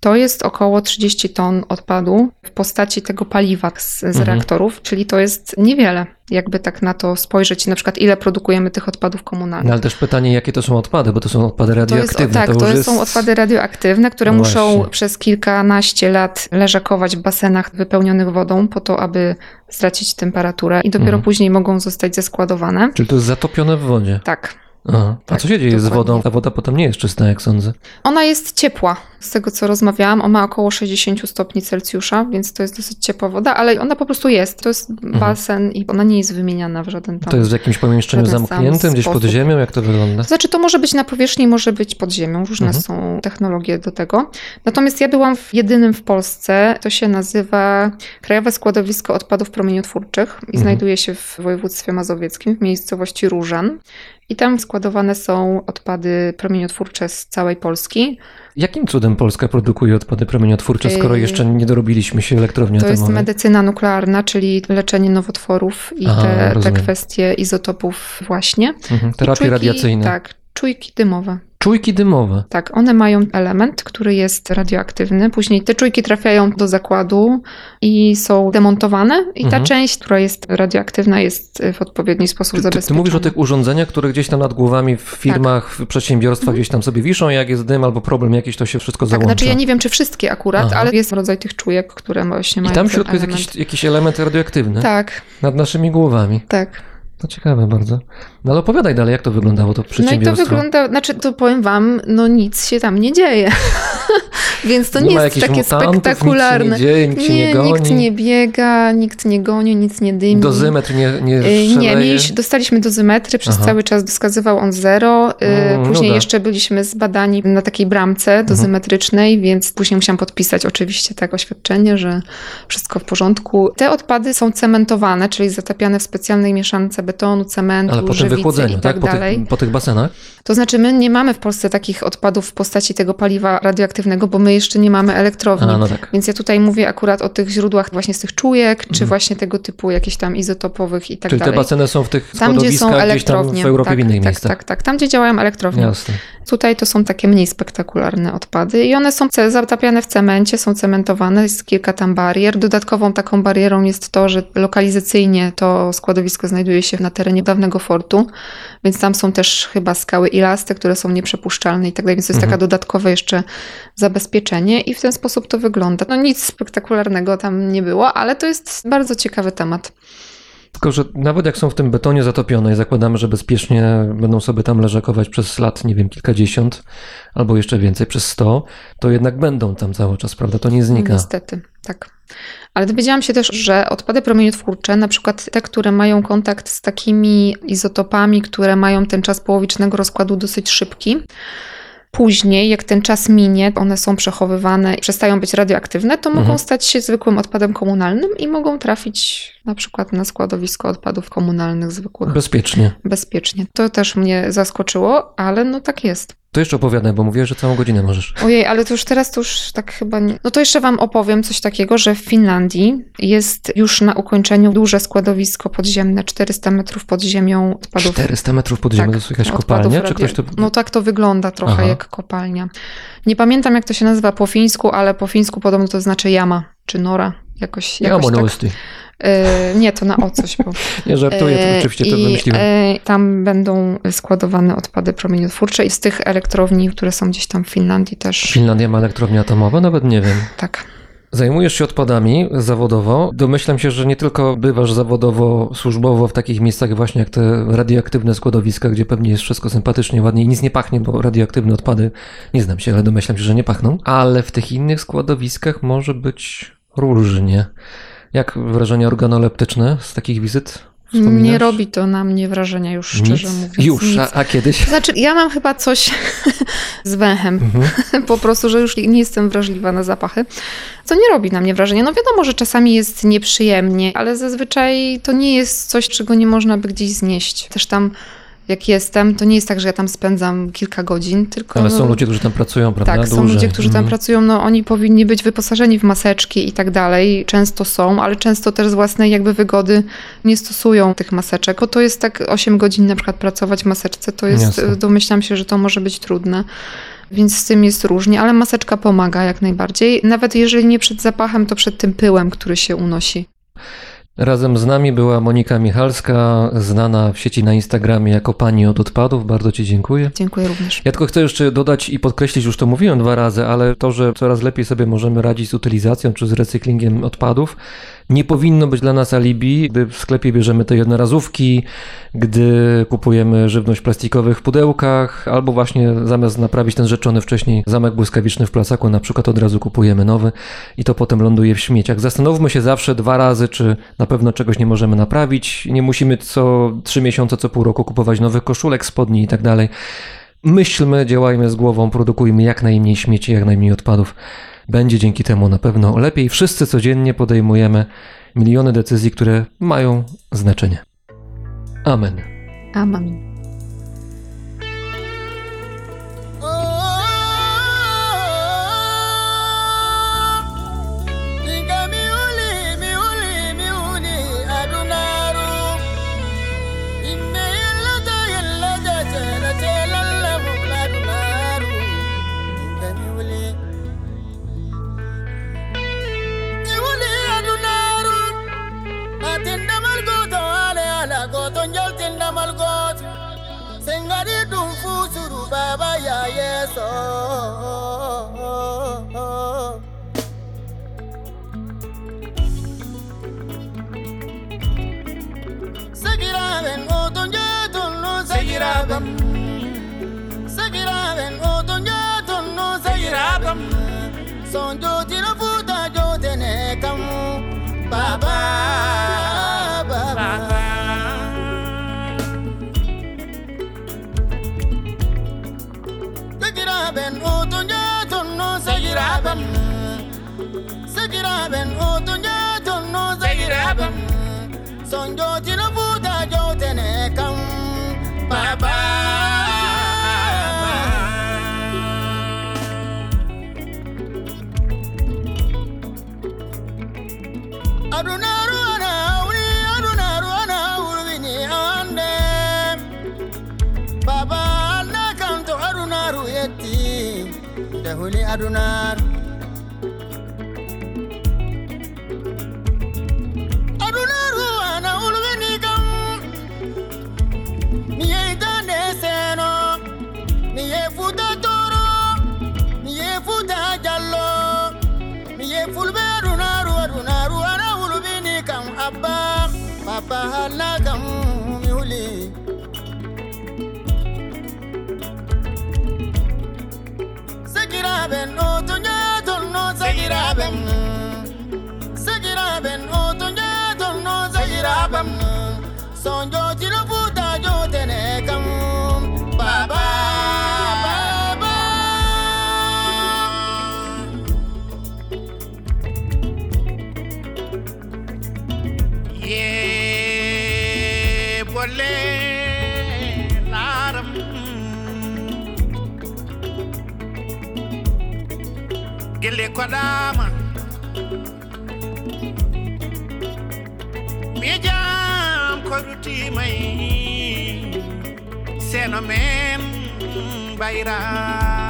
to jest około 30 ton odpadu w postaci tego paliwa z, z Mhm. reaktorów, czyli to jest niewiele, jakby tak na to spojrzeć, na przykład ile produkujemy tych odpadów komunalnych. No ale też pytanie, jakie to są odpady, bo to są odpady To jest, radioaktywne. tak, już to, jest... są odpady radioaktywne, które No muszą przez kilkanaście lat leżakować w basenach wypełnionych wodą po to, aby stracić temperaturę i dopiero Mhm. później mogą zostać zeskładowane. Czyli to jest zatopione w wodzie. Tak. Aha. A Tak, co się dzieje z dokładnie. wodą? Ta woda potem nie jest czysta, jak sądzę. Ona jest ciepła, z tego co rozmawiałam. Ona ma około 60 stopni Celsjusza, więc to jest dosyć ciepła woda, ale ona po prostu jest. To jest basen i ona nie jest wymieniana w żaden tam. To jest w jakimś pomieszczeniu zamkniętym, gdzieś pod ziemią? Jak to wygląda? To znaczy, to może być na powierzchni, może być pod ziemią. Różne Mhm. są technologie do tego. Natomiast ja byłam w jedynym w Polsce. To się nazywa Krajowe Składowisko Odpadów Promieniotwórczych i Mhm. znajduje się w województwie mazowieckim, w miejscowości Różan. I tam składowane są odpady promieniotwórcze z całej Polski. Jakim cudem Polska produkuje odpady promieniotwórcze, skoro jeszcze nie dorobiliśmy się elektrowni To jest medycyna nuklearna, czyli leczenie nowotworów i Aha, te, te kwestie izotopów właśnie. Mhm. Terapie czujki- radiacyjne. Tak, czujki dymowe. Czujki dymowe. Tak, one mają element, który jest radioaktywny. Później te czujki trafiają do zakładu i są demontowane, i ta Mhm. część, która jest radioaktywna, jest w odpowiedni sposób Ty, zabezpieczona. ty mówisz o tych urządzeniach, które gdzieś tam nad głowami w firmach, w przedsiębiorstwach gdzieś tam sobie wiszą, jak jest dym albo problem jakiś, to się wszystko Tak, załącza. znaczy ja nie wiem, czy wszystkie akurat, Aha. ale jest rodzaj tych czujek, które właśnie I mają tam w środku jest jakiś, jakiś element radioaktywny Tak, nad naszymi głowami. tak. To ciekawe bardzo. No ale opowiadaj dalej, jak to wyglądało to No i to przedsiębiorstwo. wygląda, znaczy to powiem wam, no nic się tam nie dzieje. Więc to nie, nie jest takie mutantów, spektakularne. Nic się nie dzieje, nikt się nie, nie, goni. nikt nie biega, nikt nie goni, nic nie dymi. Dozymetr nie, nie Y. Nie, mieliśmy, dostaliśmy dozymetry, przez Aha. cały czas wskazywał on zero. Y, Mm, Później nuda. jeszcze byliśmy zbadani na takiej bramce dozymetrycznej, więc później musiałam podpisać oczywiście tak oświadczenie, że wszystko w porządku. Te odpady są cementowane, czyli zatapiane w specjalnej mieszance betonu, cementu, Ale po tym wychłodzeniu, i tak? tak Po dalej. tych, po tych basenach? To znaczy my nie mamy w Polsce takich odpadów w postaci tego paliwa radioaktywnego, bo my jeszcze nie mamy elektrowni. A, no tak. Więc ja tutaj mówię akurat o tych źródłach właśnie z tych czujek, czy Mhm. właśnie tego typu jakichś tam izotopowych i tak Czyli te dalej. baseny są w tych Tam, gdzie są elektrownie. w Europie tak, w innych tak, miejscach. Tak, tak, tam gdzie działają elektrownie. Jasne. Tutaj to są takie mniej spektakularne odpady i one są zatapiane w cemencie, są cementowane, jest kilka tam barier. Dodatkową taką barierą jest to, że lokalizacyjnie to składowisko znajduje się na terenie dawnego fortu, więc tam są też chyba skały ilaste, które są nieprzepuszczalne i tak dalej, więc to jest Mhm. taka dodatkowe jeszcze zabezpieczenie i w ten sposób to wygląda. No nic spektakularnego tam nie było, ale to jest bardzo ciekawy temat. Tylko, że nawet jak są w tym betonie zatopione i zakładamy, że bezpiecznie będą sobie tam leżakować przez lat, nie wiem, kilkadziesiąt albo jeszcze więcej, przez sto, to jednak będą tam cały czas, prawda? To nie znika. Niestety, tak. Ale dowiedziałam się też, że odpady promieniotwórcze, na przykład te, które mają kontakt z takimi izotopami, które mają ten czas połowicznego rozkładu dosyć szybki, później, jak ten czas minie, one są przechowywane przestają być radioaktywne, to mogą Mhm. stać się zwykłym odpadem komunalnym i mogą trafić na przykład na składowisko odpadów komunalnych zwykłych Bezpiecznie. bezpiecznie. To też mnie zaskoczyło, ale no tak jest. To jeszcze opowiadaj, bo mówię, że całą godzinę możesz. Ojej, ale to już teraz to już tak chyba nie. No to jeszcze wam opowiem coś takiego, że w Finlandii jest już na ukończeniu duże składowisko podziemne, 400 metrów pod ziemią odpadów. 400 metrów pod ziemią, Tak, to jest jakaś kopalnia? Czy ktoś to... No tak to wygląda trochę Aha. jak kopalnia. Nie pamiętam jak to się nazywa po fińsku, ale po fińsku podobno to znaczy jama czy nora. Jakoś, Ja jakoś tak. E, nie, to na o coś. Bo, Nie żartuję, to E, oczywiście to i, wymyśliłem. e, tam będą składowane odpady promieniotwórcze i z tych elektrowni, które są gdzieś tam w Finlandii też. Finlandia ma elektrownię atomową? Nawet nie wiem. Tak. Zajmujesz się odpadami zawodowo. Domyślam się, że nie tylko bywasz zawodowo, służbowo w takich miejscach właśnie jak te radioaktywne składowiska, gdzie pewnie jest wszystko sympatycznie, ładnie i nic nie pachnie, bo radioaktywne odpady, nie znam się, ale domyślam się, że nie pachną. Ale w tych innych składowiskach może być różnie. Jak wrażenia organoleptyczne z takich wizyt? Wspominasz? Nie robi to na mnie wrażenia już, szczerze Nic? mówiąc. Już, Nic. a, a kiedyś? Znaczy, ja mam chyba coś z węchem. Mhm. po prostu, że już nie jestem wrażliwa na zapachy, co nie robi na mnie wrażenia. No wiadomo, że czasami jest nieprzyjemnie, ale zazwyczaj to nie jest coś, czego nie można by gdzieś znieść. Też tam jak jestem, to nie jest tak, że ja tam spędzam kilka godzin, tylko... Ale no, są ludzie, którzy tam pracują, prawda? Tak, są Dłużej. ludzie, którzy tam Mhm. pracują, no oni powinni być wyposażeni w maseczki i tak dalej. Często są, ale często też z własnej jakby wygody nie stosują tych maseczek. O to jest tak 8 godzin na przykład pracować w maseczce, to jest, Jasne. domyślam się, że to może być trudne. Więc z tym jest różnie, ale maseczka pomaga jak najbardziej. Nawet jeżeli nie przed zapachem, to przed tym pyłem, który się unosi. Razem z nami była Monika Michalska, znana w sieci na Instagramie jako pani od odpadów. Bardzo Ci dziękuję. Dziękuję również. Ja tylko chcę jeszcze dodać i podkreślić, już to mówiłem dwa razy, ale to, że coraz lepiej sobie możemy radzić z utylizacją czy z recyklingiem odpadów, nie powinno być dla nas alibi, gdy w sklepie bierzemy te jednorazówki, gdy kupujemy żywność w plastikowych pudełkach, albo właśnie zamiast naprawić ten rzeczony wcześniej zamek błyskawiczny w placaku, na przykład od razu kupujemy nowy i to potem ląduje w śmieciach. Zastanówmy się zawsze dwa razy, czy na pewno czegoś nie możemy naprawić. Nie musimy co trzy miesiące, co pół roku kupować nowych koszulek, spodni i tak dalej. Myślmy, działajmy z głową, produkujmy jak najmniej śmieci, jak najmniej odpadów. Będzie dzięki temu na pewno lepiej. Wszyscy codziennie podejmujemy miliony decyzji, które mają znaczenie. Amen. Amen. soul. Seguirá en otoño, no seguirá. Seguirá en otoño, no seguirá. Son yo tiro puta, yo tené como papá. Segiraben, oh, don't you don't know Segiraben? Son, don't you know? Kule Adunar. Adunaru ana ulweni kam. Niye itande seno. Niye futa toro. Niye futa jallo. Niye fulbe Adunaru Adunaru ana ulweni kam abba. Papa halakam. Segiraben, otoñato Kwadama, dama koruti mai. Ko rutimay seno mem bayram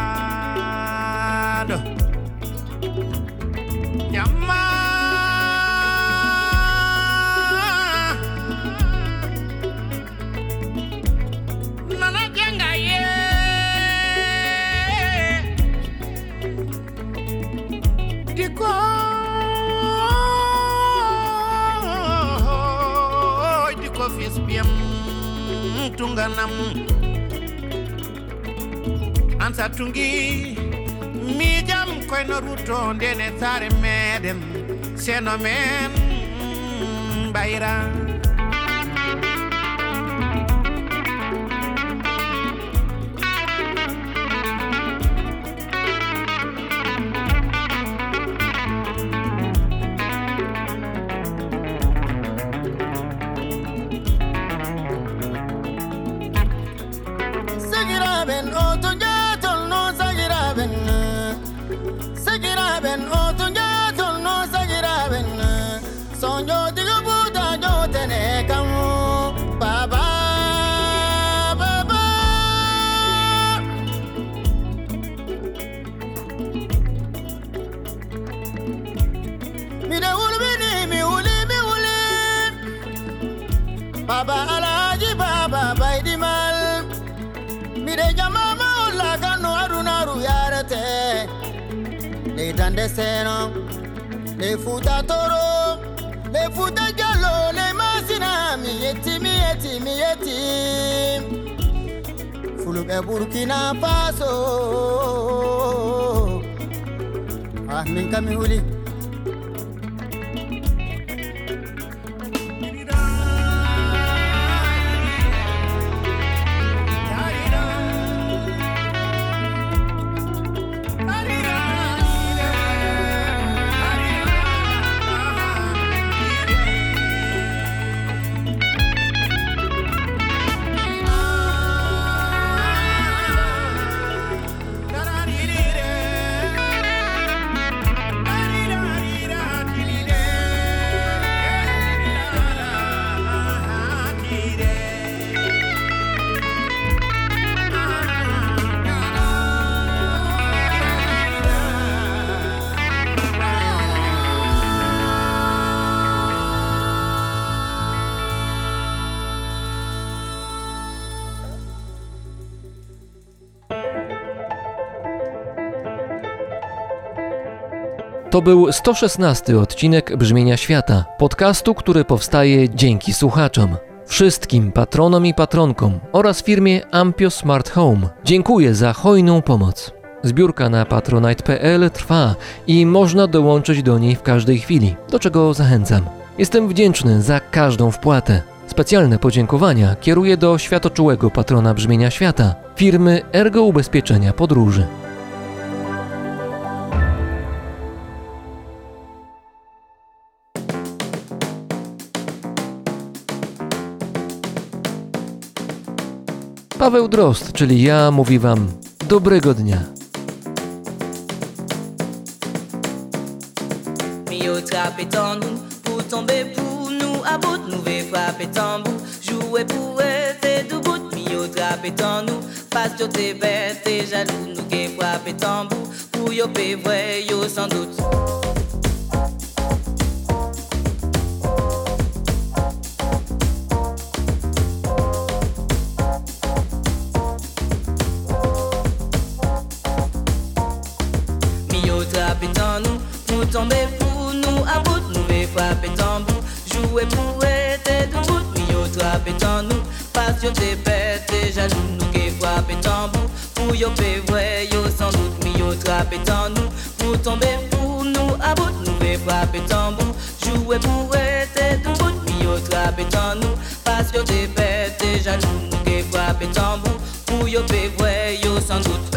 tunganam jam sattungi miijam koyno de ndene saare meɗen seno men mbayra Deserang le futa toro le lefuta jalo lemasinami yetimi yetimi yetim fulɓe burkina faso. Ah min kam mi huli To był 116 odcinek Brzmienia Świata, podcastu, który powstaje dzięki słuchaczom. Wszystkim patronom i patronkom oraz firmie Ampio Smart Home dziękuję za hojną pomoc. Zbiórka na patronite.pl trwa i można dołączyć do niej w każdej chwili, do czego zachęcam. Jestem wdzięczny za każdą wpłatę. Specjalne podziękowania kieruję do światoczułego patrona brzmienia świata, firmy Ergo Ubezpieczenia Podróży. Paweł Drozd, czyli ja, mówi Wam dobrego dnia. Mio trappe en nous pour tomber tomber pour nous à bout nous vais frapper tambour jouer pour être debout Mio trappe en nous. Parce que t'es bête et jaloux nous qui frapper tambour pour yo pe vrai sans doute Mio trappe en nous. Pour tomber pour nous à bout nous vais frapper tambour jouer pour être debout Mio trappe en nous. Parce que t'es bête et jaloux nous qui frapper tambour pour yo pe vrai sans doute